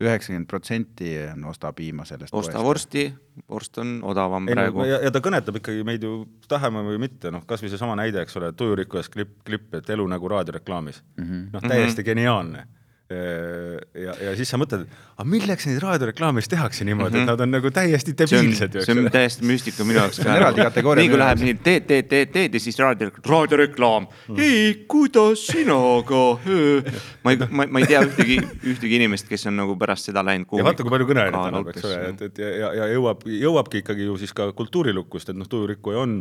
üheksakümmend protsenti on osta piima sellest osta poest. vorsti, vorst on odavam ei, praegu. ja, ja ta kõnetab ikkagi meid ju, tahame või mitte, noh, kasvõi seesama näide, eks ole, tujurikkujas klipp, klipp, et elu nagu raadioreklaamis mm. -hmm. noh, täiesti mm -hmm. geniaalne ja, ja siis sa mõtled, aga milleks neid raadioreklaame siis tehakse niimoodi mm, -hmm. et mhm. nad on nagu täiesti debiilsed see on täiesti müstika minu jaoks ka. eraldi kategooria. nii kui läheb nii teed, teed, teed, teed ja siis raadio, raadioreklaam mm. ei, kuidas sina ka? ma ei, ma, ma ei tea ühtegi, ühtegi inimest, kes on nagu pärast seda läinud kuhugi. ja vaata, kui palju kõneainet annab, eks ole, et, et ja, ja, ja jõuab, jõuabki ikkagi ju siis ka kultuurilukkust, et noh, tujurikkuja on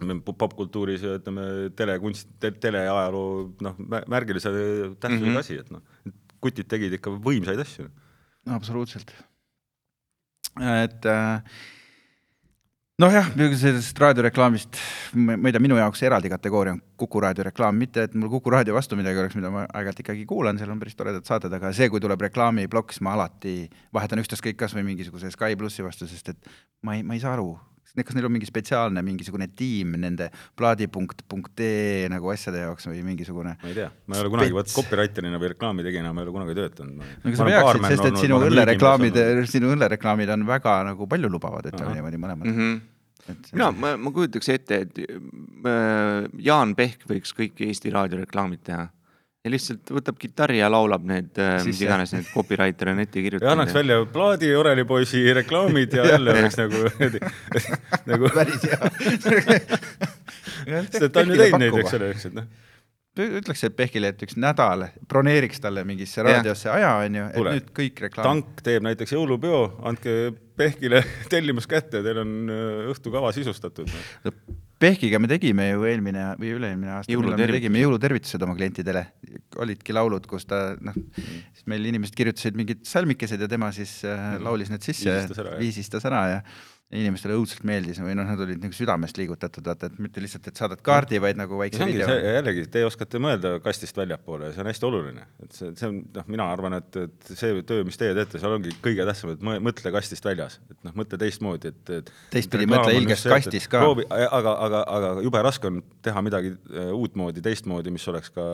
popkultuuris ja ütleme, telekunst te,, teleajaloo noh, märgilise tähtsusega mm -hmm. asi, et noh, kutid tegid ikka võimsaid asju. absoluutselt. et äh, nojah, sellest raadioreklaamist, ma ei tea, minu jaoks eraldi kategooria on Kuku raadio reklaam, mitte et mul Kuku raadio vastu midagi oleks, mida ma aeg-ajalt ikkagi kuulan, seal on päris toredad saated, aga see, kui tuleb reklaamiplokk, siis ma alati vahetan ükstaskõik kas või mingisuguse Sky plussi vastu, sest et ma ei, ma ei saa aru, kas neil on mingi spetsiaalne mingisugune tiim nende plaadi.ee nagu asjade jaoks või mingisugune? ma ei tea, ma ei ole kunagi vot copywriter'ina või reklaamitegijana ma ei ole kunagi töötanud. no aga sa peaksid, sest et sinu õllereklaamid, sinu õllereklaamid on väga nagu paljulubavad, ütleme niimoodi mõlemad mm. -hmm mina, ma, ma kujutaks ette, et äh, Jaan Pehk võiks kõik Eesti raadioreklaamid teha ja lihtsalt võtab kitarri ja laulab need, äh, mis iganes need copywriter on ette kirjutanud. ja annaks välja plaadi orelipoisi reklaamid ja jälle oleks nagu, nagu. päris hea. sest ta on ju teinud neid, eks ole, eks, et noh ütleks et Pehkile, et üks nädal broneeriks talle mingisse raadiosse aja, onju, et Kule, nüüd kõik reklaam. tank teeb näiteks jõulupeo, andke Pehkile tellimus kätte, teil on äh, õhtukava sisustatud no Pehkiga me tegime ju eelmine või üle-eelmine aasta, millal me tegime jõulutervitused oma klientidele, olidki laulud, kus ta noh, siis meil inimesed kirjutasid mingid salmikesed ja tema siis äh, laulis need sisse, viisistas ära ja inimestele õudselt meeldis või noh, nad olid nagu südamest liigutatud, vaata, et mitte lihtsalt, et saadad kaardi, vaid nagu väikse video. jällegi, te oskate mõelda kastist väljapoole ja see on hästi oluline, et see, see on noh, mina arvan, et, et see töö, mis teie teete, seal ongi kõige tähtsam, et mõtle kastist väljas, et noh, mõtle teistmoodi, et, et. teistpidi mõtle ilgest kastis ka. aga, aga, aga jube raske on teha midagi äh, uutmoodi, teistmoodi, mis oleks ka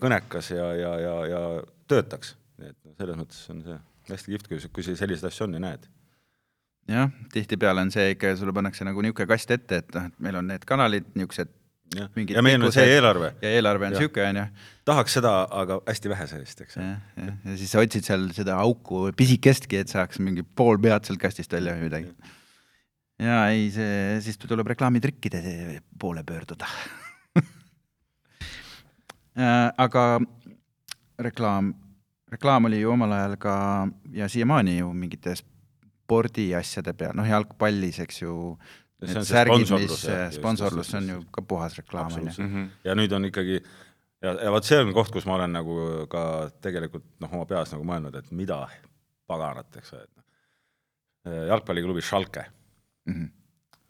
kõnekas ja, ja, ja, ja töötaks. et selles mõttes on see hästi kihvt, kui, kui selliseid asju on ja näed jah, tihtipeale on see ikka, sulle pannakse nagu niisugune kast ette, et noh, et meil on need kanalid niisugused ja, ja meil on see eelarve. ja eelarve on niisugune, on ju. tahaks seda, aga hästi vähe sellest, eks. jah, jah, ja siis sa otsid seal seda auku pisikestki, et saaks mingi pool pead sealt kastist välja või midagi. ja ei, see, siis tuleb reklaamitrikkide poole pöörduda aga reklaam, reklaam oli ju omal ajal ka ja siiamaani ju mingites spordiasjade peal, noh jalgpallis, eks ju, need särgid, mis sponsorlus on ju ka puhas reklaam, on ju. Mhm. ja nüüd on ikkagi ja, ja vot see on koht, kus ma olen nagu ka tegelikult noh, oma peas nagu mõelnud, et mida paganat, eks ole, et noh, jalgpalliklubi Schalke mm. -hmm.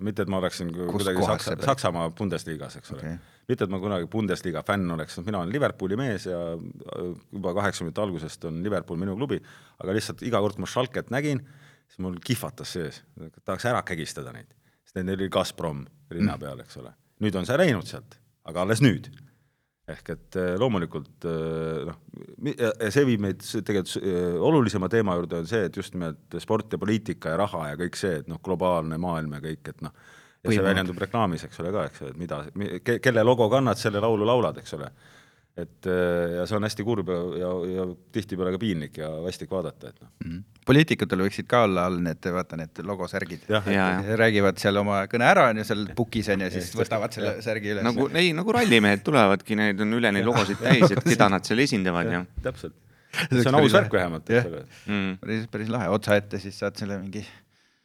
mitte, et ma oleksin kuidagi Saksa, Saksamaa Bundesligas, eks ole okay., mitte, et ma kunagi Bundesliga fänn oleks, mina olen Liverpooli mees ja juba kaheksakümnendate algusest on Liverpool minu klubi, aga lihtsalt iga kord, kui ma Schalket nägin, siis mul kihvatas sees, tahaks ära kägistada neid, sest neil oli Gazprom rinna Mm. peal, eks ole. nüüd on see läinud sealt, aga alles nüüd. ehk et eh, loomulikult eh, noh, see viib meid tegelikult s- olulisema teema juurde on see, et just nimelt sport ja poliitika ja raha ja kõik see, et noh, globaalne maailm ja kõik, et noh, ja see väljendub reklaamis, eks ole ka, eks ole, et mida, kelle logo kannad, selle laulu laulad, eks ole et eh, ja see on hästi kurb ja, ja, ja tihtipeale ka piinlik ja vastik vaadata, et noh. Mhm. poliitikutel võiksid ka olla all need, vaata need logosärgid. ja, ja. räägivad seal oma kõne ära, on ju, seal pukis on ju, siis võtavad selle särgi üles. nagu ei, nagu rallimehed tulevadki, need on üle neid logosid täis, et keda nad seal esindavad ja täpselt. oleks see on aus värk vähemalt, Jah. eks ole. mm. päris, päris lahe, otsa ette, siis saad selle mingi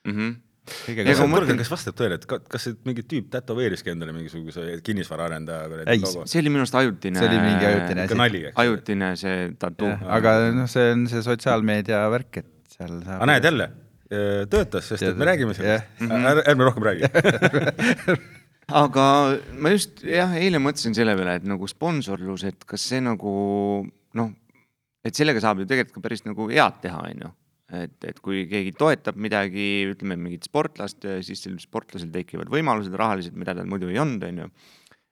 Mm -hmm. Ja kui ma mõtlen- kas vastab tõele, et ka, kas see mingi tüüp tätoveeriski endale mingisuguse kinnisvaraarendaja Ei, see oli minu arust ajutine. See oli mingi ajutine asi. ajutine see tattoo. aga noh, see on see sotsiaalmeedia värk, et seal saab aga näed jälle, töötas, sest et me räägime sellest. ärme rohkem räägi. aga ma just jah, eile mõtlesin selle peale, et nagu sponsorlus, et kas see nagu noh, et sellega saab ju tegelikult ka päris nagu head teha, on ju. Et, et kui keegi toetab midagi, ütleme mingit sportlast, siis sellel sportlasel tekivad võimalused rahalised, mida tal muidu ei olnud, on ju.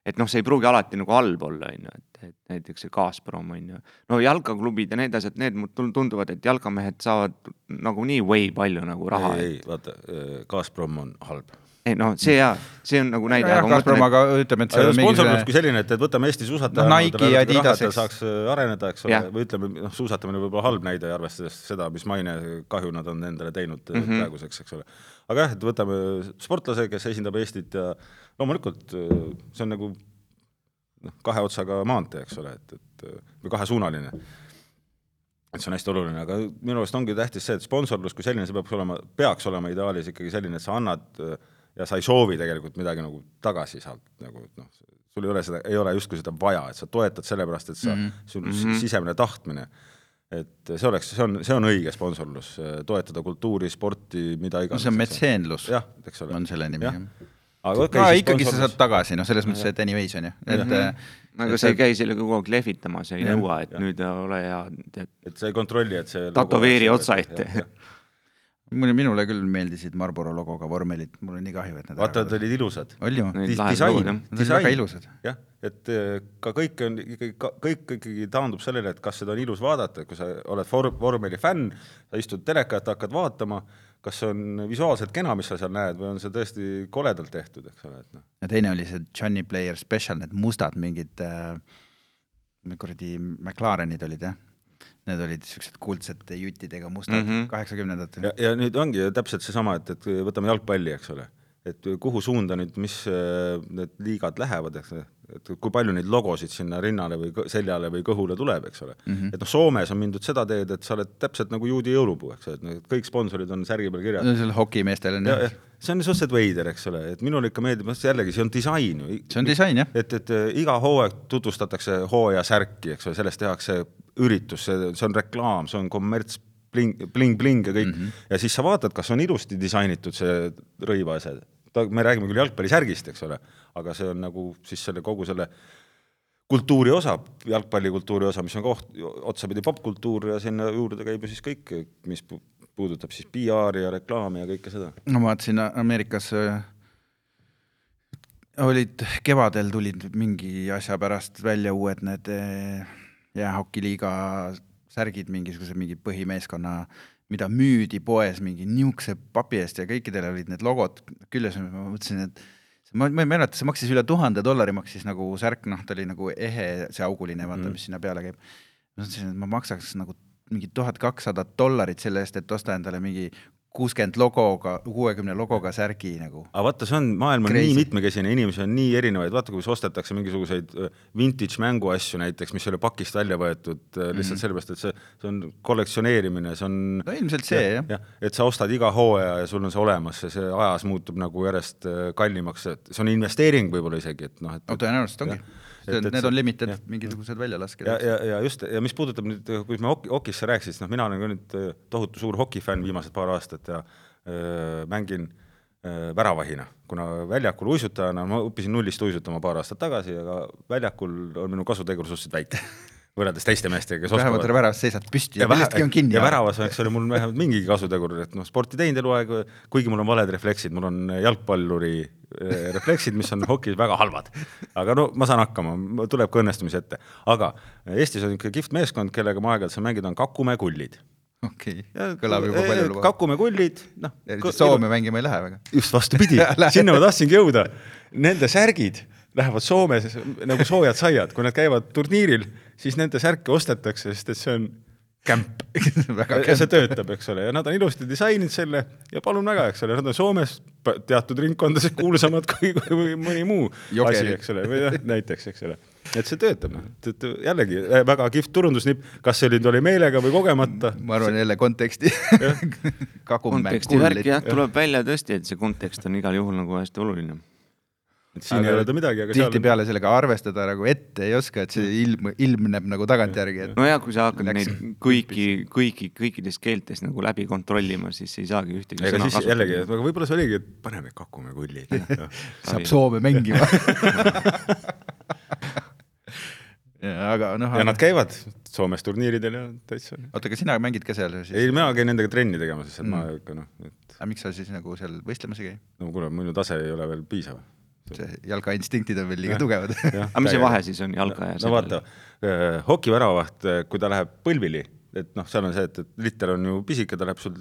et noh, see ei pruugi alati nagu halb olla, on ju, et, et näiteks see Gazprom on ju. no jalkaklubid ja need asjad, need mulle tunduvad, et jalkamehed saavad nagunii way palju nagu raha. ei, ei, vaata, Gazprom on halb ei noh, see jaa, see on nagu näide. jah, Gazprom, aga ütleme, et seal on sponsorlus kui selline, et, et võtame Eesti suusataja Noh, Nike ja Adidas, saaks äh, areneda, eks ole või ütleme, noh, suusatamine võib olla halb näide, arvestades seda, mis mainekahju nad on endale teinud mm. -hmm. praeguseks, eks ole. aga jah, et võtame sportlase, kes esindab Eestit ja loomulikult äh, see on nagu noh, kahe otsaga maantee, eks ole, et, et äh, või kahesuunaline et see on hästi oluline, aga minu arust ongi tähtis see, et sponsorlus kui selline, see peab olema, peaks olema ideaalis ikkagi selline, et sa annad äh, ja sa ei soovi tegelikult midagi nagu tagasi sealt nagu noh, sul ei ole seda, ei ole justkui seda vaja, et sa toetad sellepärast, et sa mm, -hmm. sul mm -hmm. sisemine tahtmine. et see oleks, see on, see on õige sponsorlus, toetada kultuuri, sporti, mida no iganes. see on metseenlus, jah, eks ole. on selle nimi. Jah. aga okay, ikkagi sa saad tagasi, noh, selles mõttes, et anyways on ju, et äh, aga sa ei käi sellega kogu aeg lehvitamas, ei nõua, et Jah. nüüd ole hea, tead. et sa ei kontrolli, et see Tätoveeri otsa ette. Mulle, minule küll meeldisid Marlboro logoga vormelid, mul on nii kahju, et nad vaata, nad olid ilusad. oli ju, disain, väga ilusad. jah, et eh, ka kõik on ikkagi, kõik ikkagi taandub sellele, et kas seda on ilus vaadata, kui sa oled vormeli fänn, sa istud telekat, hakkad vaatama, kas see on visuaalselt kena, mis sa seal näed, või on see tõesti koledalt tehtud, eks ole, et noh. ja teine oli see Johnny Player Special, need mustad mingid äh, kuradi McLarenid olid jah, need olid siuksed kuldsete juttidega mustad Mhm. kaheksakümnendatel ja, ja nüüd ongi täpselt seesama, et, et võtame jalgpalli, eks ole, et kuhu suunda nüüd, mis eh, need liigad lähevad, eks et kui palju neid logosid sinna rinnale või seljale või kõhule tuleb, eks ole mm. -hmm. et noh, Soomes on mindud seda teed, et sa oled täpselt nagu juudi jõulupuu, eks ole, et kõik sponsorid on särgi peal kirjas no seal hokimeestel on ja, jah ja see on suhteliselt veider, eks ole, et minule ikka meeldib, jällegi see on disain ju. see on disain jah et, et äh, iga hooaeg tutvustatakse hooajasärki, eks ole, sellest tehakse üritus, see, on reklaam, see on kommerts, bling, bling-bling ja kõik mm. -hmm. ja siis sa vaatad, kas on ilusti disainitud see rõivaasjad. Ta, me räägime küll jalgpallisärgist, eks ole, aga see on nagu siis selle kogu selle kultuuri osa, jalgpallikultuuri osa, mis on ka oht, otsapidi popkultuur ja sinna juurde käib ju siis kõik, mis pu- puudutab siis PR-i ja reklaami ja kõike seda. no ma vaatasin Ameerikas äh, olid, kevadel tulid mingi asja pärast välja uued need äh, jäähokiliiga särgid, mingisuguse mingi põhimeeskonna, mida müüdi poes mingi niisuguse papi eest ja kõikidel olid need logod küljes, ma mõtlesin, et ma, ma ei mäleta, see maksis üle tuhande dollari maksis nagu särk, noh, ta oli nagu ehe, see auguline, vaata mm, -hmm. mis sinna peale käib. ma mõtlesin, et ma maksaks nagu mingi tuhat kakssada dollarit selle eest, et osta endale mingi kuuskümmend logoga, kuuekümne logoga särgi nagu. aga vaata, see on, maailm on Crazy. nii mitmekesine, inimesi on nii erinevaid, vaata, kus ostetakse mingisuguseid äh, vintage mänguasju näiteks, mis ei ole pakist välja võetud äh, lihtsalt mm -hmm. sellepärast, et see, see on kollektsioneerimine, see on no ilmselt see jah ja. jah, et sa ostad iga hooaja ja sul on see olemas ja see ajas muutub nagu järjest äh, kallimaks, et see on investeering võib-olla isegi, et noh, et no tõenäoliselt ongi. Et- Need on limited jah. mingisugused väljalasked. ja, ja, ja just, ja mis puudutab nüüd, kui me hok-, hokist sa rääkisid, siis noh, mina olen ka nüüd äh, tohutu suur hokifänn viimased paar aastat ja öö, mängin öö, väravahina, kuna väljakul uisutajana, ma õppisin nullist uisutama paar aastat tagasi, aga väljakul on minu kasutegur suhteliselt väike võrreldes teiste meestega, kes vähemalt oskavad väravas seisad püsti ja, ja, millestki on kinni. ja väravas, eks ole, mul vähemalt mingigi kasutegur, et noh, sporti teinud eluaeg, kuigi mul on valed refleksid, mul on jalgpalluri eh, refleksid, mis on hokis väga halvad. aga no ma saan hakkama, tuleb ka õnnestumisi ette. aga Eestis on ikka kihvt meeskond, kellega ma aeg-ajalt saan mängida, on Kakumäe kullid. okei okay., kõlab juba palju luba. Kakumäe kullid, noh. Soome mängima ei lähe väga. just vastupidi sinna ma tahtsingi jõuda. Nende särgid lähevad Soomes nagu soojad saiad, kui nad käivad turniiril siis nende särke ostetakse, sest et see on kämp. Ja see töötab, eks ole, ja nad on ilusti disaininud selle ja palun väga, eks ole, nad on Soomes teatud ringkondades kuulsamad kui, kui mõni muu Jokeri. asi, eks ole, või jah, näiteks, eks ole. et see töötab, noh, et jällegi äh, väga kihvt turundusnipp, kas see nüüd oli meelega või kogemata. ma arvan jälle konteksti konteksti värk jah, tuleb välja tõesti, et see kontekst on igal juhul nagu hästi oluline et siin aga ei öelda midagi, aga tihtipeale seal... sellega arvestada nagu ette ei oska, et see ilm, ilmneb nagu tagantjärgi et.... nojah, kui sa hakkad neid kõiki, kõiki, kõikides keeltes nagu läbi kontrollima, siis ei saagi ühtegi ega siis kasutada. jällegi, aga võib-olla see oligi, et paneme Kakumäe kullid saab Soome mängima aga noh. ja nad käivad Soomes turniiridel ja täitsa. oota, aga sina mängid ka seal siis? ei, mina käin nendega trenni tegemas, et mm. ma ikka noh et.... aga miks sa siis nagu seal võistlemas ei käi? no kuule, minu tase ei ole veel piisav see jalkainstinktid on veel liiga tugevad. aga mis see vahe siis on jalka ja no vaata, äh, hokiväravaht, äh, kui ta läheb põlvili, et noh, seal on see, et, et litter on ju pisike, ta läheb sul,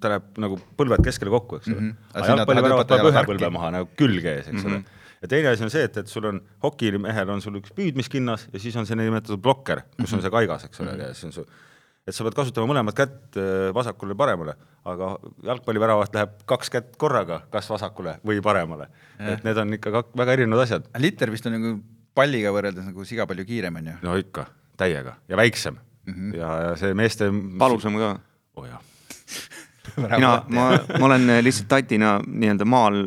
ta läheb nagu põlved keskele kokku, eks ole mm. -hmm. aga jalgpalliväravat paneb ühe põlve maha nagu külge ees, eks mm -hmm. ole. ja teine asi on see, et, et sul on hokimehel on sul üks püüdmiskinnas ja siis on see nimetatud blokker, kus mm -hmm. on see kaigas, eks ole mm, -hmm. ja siis on su et sa pead kasutama mõlemat kätt äh, vasakule ja paremale, aga jalgpalliväravat läheb kaks kätt korraga, kas vasakule või paremale. et need on ikka kak-, väga erinevad asjad. liter vist on nagu palliga võrreldes nagu siga palju kiirem, on ju? no ikka, täiega ja väiksem mm. -hmm. ja, ja see meeste valusam ka? oo oh, jah mina, ma, ma olen lihtsalt tatina nii-öelda maal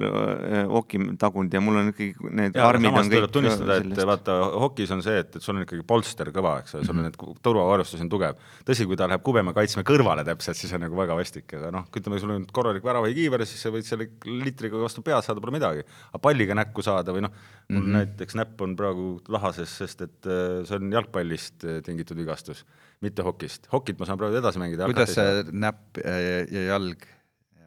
hoki tagunud ja mul on ikkagi need ja, armid on kõik tuleb tunnistada, et vaata, hokis on see, et, et sul on ikkagi polster kõva, eks ole, sul on mhm. need turvavarustus on tugev. tõsi, kui ta läheb kubema kaitsme kõrvale täpselt, siis on nagu väga vastik, aga noh, ütleme, sul on korralik väravahikiiver, siis sa võid selle litriga vastu pead saada, pole midagi. aga palliga näkku saada või noh, mul mm -hmm. näiteks näpp on praegu lahases, sest et äh, see on jalgpallist äh, tingitud vigastus mitte hokist. hokit ma saan praegu edasi mängida. kuidas see näpp ja, ja jalg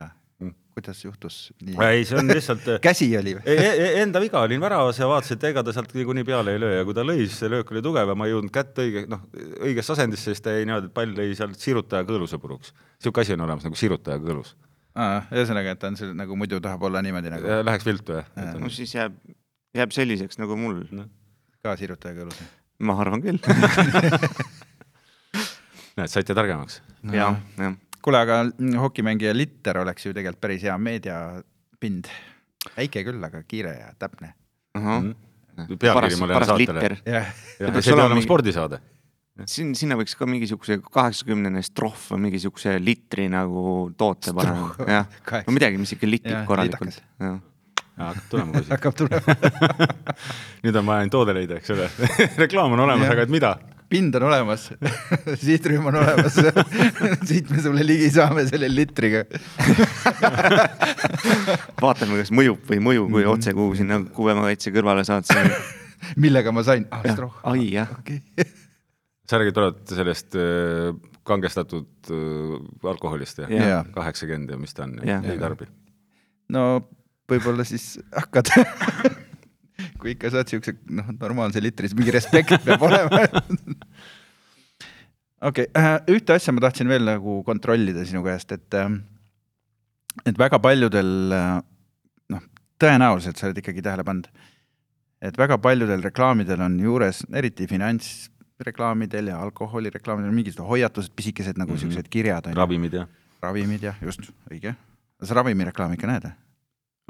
ja mm. kuidas juhtus nii? ei, see on lihtsalt käsi oli või e? E enda viga, olin väravas ja vaatasin, et ega ta sealt niikuinii peale ei löö ja kui ta lõi, siis see löök oli tugev ja ma ei jõudnud kätt õige, noh, õigesse asendisse, siis ta jäi niimoodi, et pall lõi sealt sirutaja kõõluse puruks. niisugune asi on olemas nagu sirutaja kõõlus. ühesõnaga, et ta on see nagu muidu tahab olla niimoodi nagu. Läheks viltu jah ja.. no siis jääb, jääb selliseks nagu mul no.. ka sirutaja kõõlus? ma arvan küll näed, saite targemaks no.. jah, jah. Kuule, aga hokimängija Litter oleks ju tegelikult päris hea meediapind. väike küll, aga kiire ja täpne. Mhm. pealkiri ma leian saatele. see ei pea olema spordisaade siin, sinna võiks ka mingisuguse kaheksakümnene strohv või mingisuguse litri nagu toote panna, jah. no midagi, mis ikka litib korralikult, hakkab tulema kohe. hakkab tulema nüüd on vaja ainult toode leida, eks ole reklaam on olemas, aga et mida? Pind on olemas. Sihtrühm on olemas. Siit me sulle ligi saame selle litriga. Vaatame, kas mõjub või ei mõju, kui mm -hmm. otse kuhugi sinna kuuemakaitse kõrvale saad millega ma sain? Ah,? ai jah. Okay. sa räägid praegu sellest äh, kangestatud äh, alkoholist ja, ja. kaheksakümmend ja mis ta on, ei tarbi? no võib-olla siis hakkad kui ikka saad siukse noh, normaalse litri, siis mingi respekt peab olema okei okay,, äh, ühte asja ma tahtsin veel nagu kontrollida sinu käest, et äh, et väga paljudel äh, noh, tõenäoliselt sa oled ikkagi tähele pannud, et väga paljudel reklaamidel on juures, eriti finantsreklaamidel ja alkoholireklaamidel mingisugused hoiatused, pisikesed nagu mm -hmm. siuksed kirjad. ravimid jah. ravimid jah, just, õige. sa ravimireklaami ikka näed või?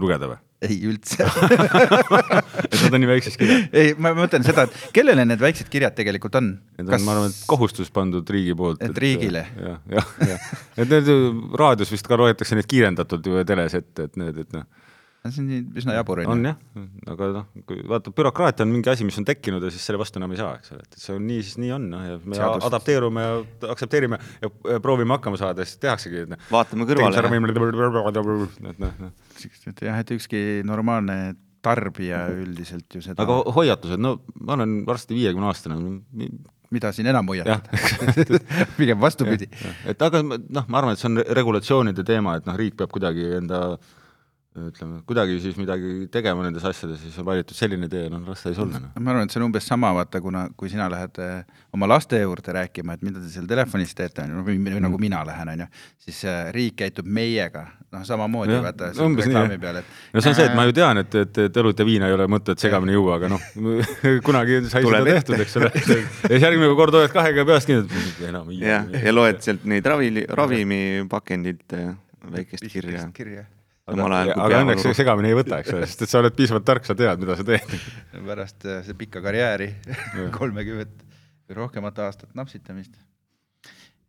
Lugeda või? ei üldse et nad on nii väikses kirjas? ei, ma mõtlen seda, et kellele need väiksed kirjad tegelikult on? Need on Kas..., ma arvan, et kohustus pandud riigi poolt. et riigile? jah, jah, jah. et need raadios vist ka loetakse neid kiirendatult ju teles ette, et need, et noh see on üsna jabur on ju. on jah, aga noh, kui vaata, bürokraatia on mingi asi, mis on tekkinud ja siis selle vastu enam ei saa, eks ole, et see on nii, siis nii on, noh, ja me Seadust. adapteerume ja aktsepteerime ja proovime hakkama saada, siis tehaksegi, et noh. vaatame kõrvale. et noh, noh. jah, et ükski normaalne tarbija üldiselt ju seda. aga hoiatused, no ma olen varsti viiekümne aastane, mida siin enam hoiatada pigem vastupidi. et aga ma- noh, ma arvan, et see on re- regulatsioonide teema, et noh, riik peab kuidagi enda ütleme, kuidagi siis midagi tegema nendes asjades, siis on valitud selline tee, no las ta siis olla, ma arvan, et see on umbes sama, vaata, kuna, kui sina lähed eh, oma laste juurde rääkima, et mida te seal telefonis teete, on ju, või või nagu mina lähen, on ju, siis eh, riik käitub meiega, noh, samamoodi vaata reklaami peal, et no see on see, et ma ju tean, et, et, et õlut ja viina ei ole mõtet segamini juua, aga noh, kunagi sai seda tehtud, eks ole. ja siis järgmine kord hoiad kahega peast kinni, et enam ei jah, ja loed sealt neid ravi, ravimipakendit, väikest kirja. kirja. Samal ajal aga õnneks see peavalu. segamini ei võta, eks ole, sest et sa oled piisavalt tark, sa tead, mida sa teed. pärast eh, see pikka karjääri, kolmekümmet või rohkemat aastat napsitamist.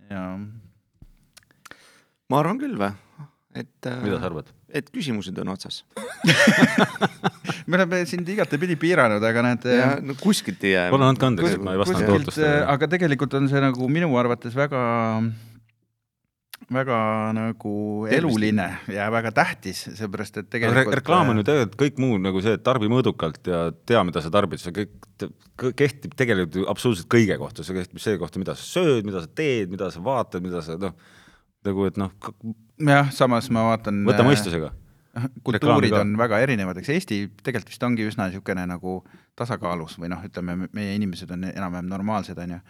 ja ma arvan küll või, et. mida sa? arvad? et küsimused on otsas. me oleme sind igatepidi piiranud, aga näed. ja no kuskilt ei jää. palun andke andeks, et ma ei vastanud ootustele. aga tegelikult on see nagu minu arvates väga, väga nagu eluline ja väga tähtis, seepärast et Re tegelikult. äh, reklaam on ju tegelikult kõik muu nagu see, et tarbi mõõdukalt ja tea, mida sa tarbid, see kõik kehtib tegelikult ju absoluutselt kõige kohta, see kehtib see kohta, mida sa sööd, mida sa teed, mida sa vaatad, mida sa noh, nagu et noh, jah, samas ma vaatan. võta mõistusega. kultuurid on väga erinevad, eks Eesti tegelikult vist ongi üsna niisugune nagu tasakaalus või noh, ütleme meie inimesed on enam-vähem normaalsed, on ju.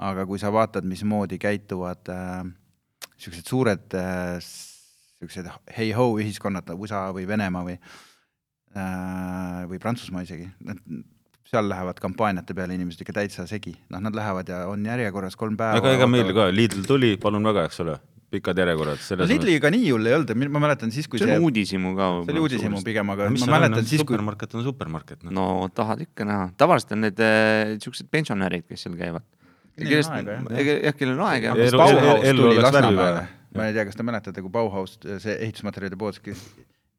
aga kui sa vaatad, mismoodi käituvad niisugused äh, suured niisugused äh, hei-ho ühiskonnad, USA või Venemaa või äh, või Prantsusmaa isegi, seal lähevad kampaaniate peale inimesed ikka täitsa segi, noh, nad lähevad ja on järjekorras kolm päeva. aga ega meil ka, Lidl tuli, palun väga, eks ole, pikad järjekorrad. no Lidliga nii hull ei olnud, ma mäletan siis, kui see see, on uudishimu ka. see oli uudishimu. pigem, aga mis ma see on, mäletan siis, kui supermarket on supermarket, noh. no tahad ikka näha, tavaliselt on need äh, siuksed pensionärid, kes seal käivad. Aega, jah. kellel on aega ma ei tea, kas te mäletate, kui Bauhaus, see ehitusmaterjalide pood,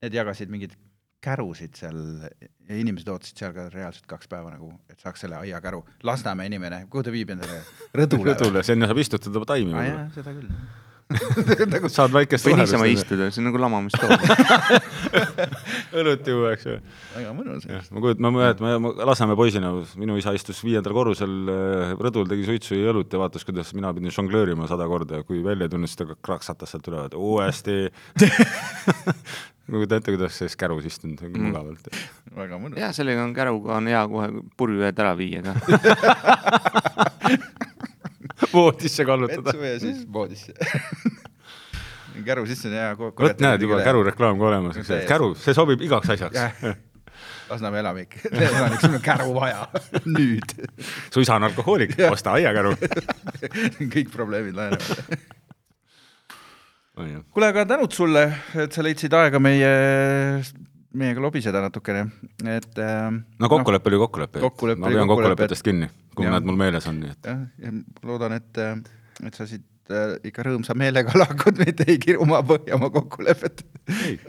need jagasid mingeid kärusid seal ja inimesed ootasid seal ka reaalselt kaks päeva nagu, et saaks selle aiakäru. Lasnamäe inimene, kuhu ta viib endale? rõdule. rõdule, sinna saab istutada taimi seda küll. nagu saad väikest või niisama istuda, see on nagu lamamistool. õlut juua, eks ju. väga mõnus. ma kujutan, ma mäletan, ma, ma Lasnamäe poisina, minu isa istus viiendal korrusel äh, rõdul, tegi suitsu ja õlut ja vaatas, kuidas mina pidin žonglöörima sada korda ja kui välja ei tulnud, siis ta kraksatas sealt üle, et uuesti. kujuta ette, kuidas siis kärus istunud mm. mugavalt. väga mõnus. ja sellega on käruga on hea kohe purjujääd ära viia ka. Voodisse kallutada. vetsu ja siis voodisse. käru sisse on hea. vot näed juba käru. reklaam ka olemas, eks Täiesti. käru, see sobib igaks asjaks. Lasnamäe elamik, teil on üks selline käru vaja, nüüd. su isa on alkohoolik, osta aiakäru. kõik probleemid lahenevad. no kuule, aga tänud sulle, et sa leidsid aega meie, meiega lobiseda natukene, et äh, kokkulepe oli kokkulepe. ma pean kokkulepe, kokkulepetest kinni, kui Jah. nad mul meeles on, nii et jah, ja loodan, et, et sa siit äh, ikka rõõmsa meelega lahkud, mitte ei kiru oma põhja oma kokkulepet.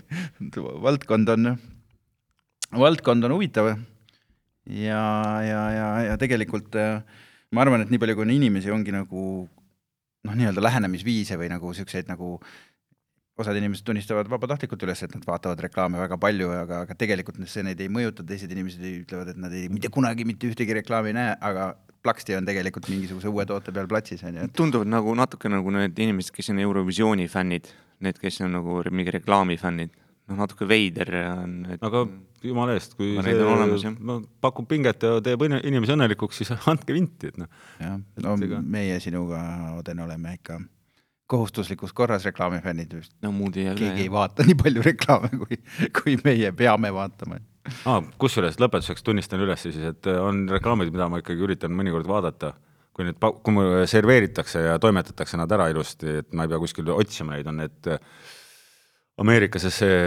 valdkond on, valdkond on huvitav ja, ja, ja, ja tegelikult äh, ma arvan, et nii palju, kui on inimesi, ongi nagu noh, nii-öelda lähenemisviise või nagu siukseid nagu osad inimesed tunnistavad vabatahtlikult üles, et nad vaatavad reklaame väga palju, aga, aga tegelikult see neid ei mõjuta, teised inimesed ütlevad, et nad ei mitte kunagi mitte ühtegi reklaami ei näe, aga plaksti on tegelikult mingisuguse uue toote peal platsis onju, et tunduvad nagu natuke nagu need inimesed, kes on Eurovisiooni fännid, need, kes on nagu mingi reklaami fännid. noh, natuke veider on, et aga jumala eest, kui Aga neid on olemas, no, pakub pinget ja teeb inimesi õnnelikuks, siis andke vinti, et noh. jah, no ega- meie sinuga, Oden, oleme ikka kohustuslikus korras reklaamifännid, no muud ei jää keegi ei üle. vaata nii palju reklaame, kui, kui meie peame vaatama. Ah, kusjuures lõpetuseks tunnistan üles siis, et on reklaamid, mida ma ikkagi üritan mõnikord vaadata, kui need, kui mulle serveeritakse ja toimetatakse nad ära ilusti, et ma ei pea kuskil otsima neid, on need Ameerikas see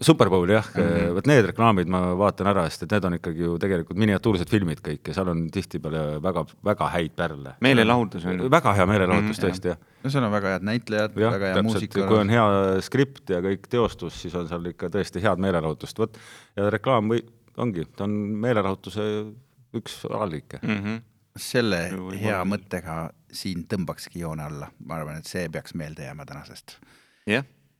Super Bowl. Jah mm. -hmm. vot need reklaamid ma vaatan ära, sest et need on ikkagi ju tegelikult miniatuursed filmid kõik ja seal on tihtipeale väga, väga häid pärle. meelelahutus on ju. väga hea meelelahutus Mhm, tõesti jah no seal on väga head näitlejad, väga hea muusika. kui on hea skript ja kõik teostus, siis on seal ikka tõesti head meelelahutust, vot ja reklaam või ongi, ta on meelelahutuse üks allike. Mhm. selle Ju võib hea mõttega siin tõmbakski joone alla, ma arvan, et see peaks meelde jääma tänasest jah,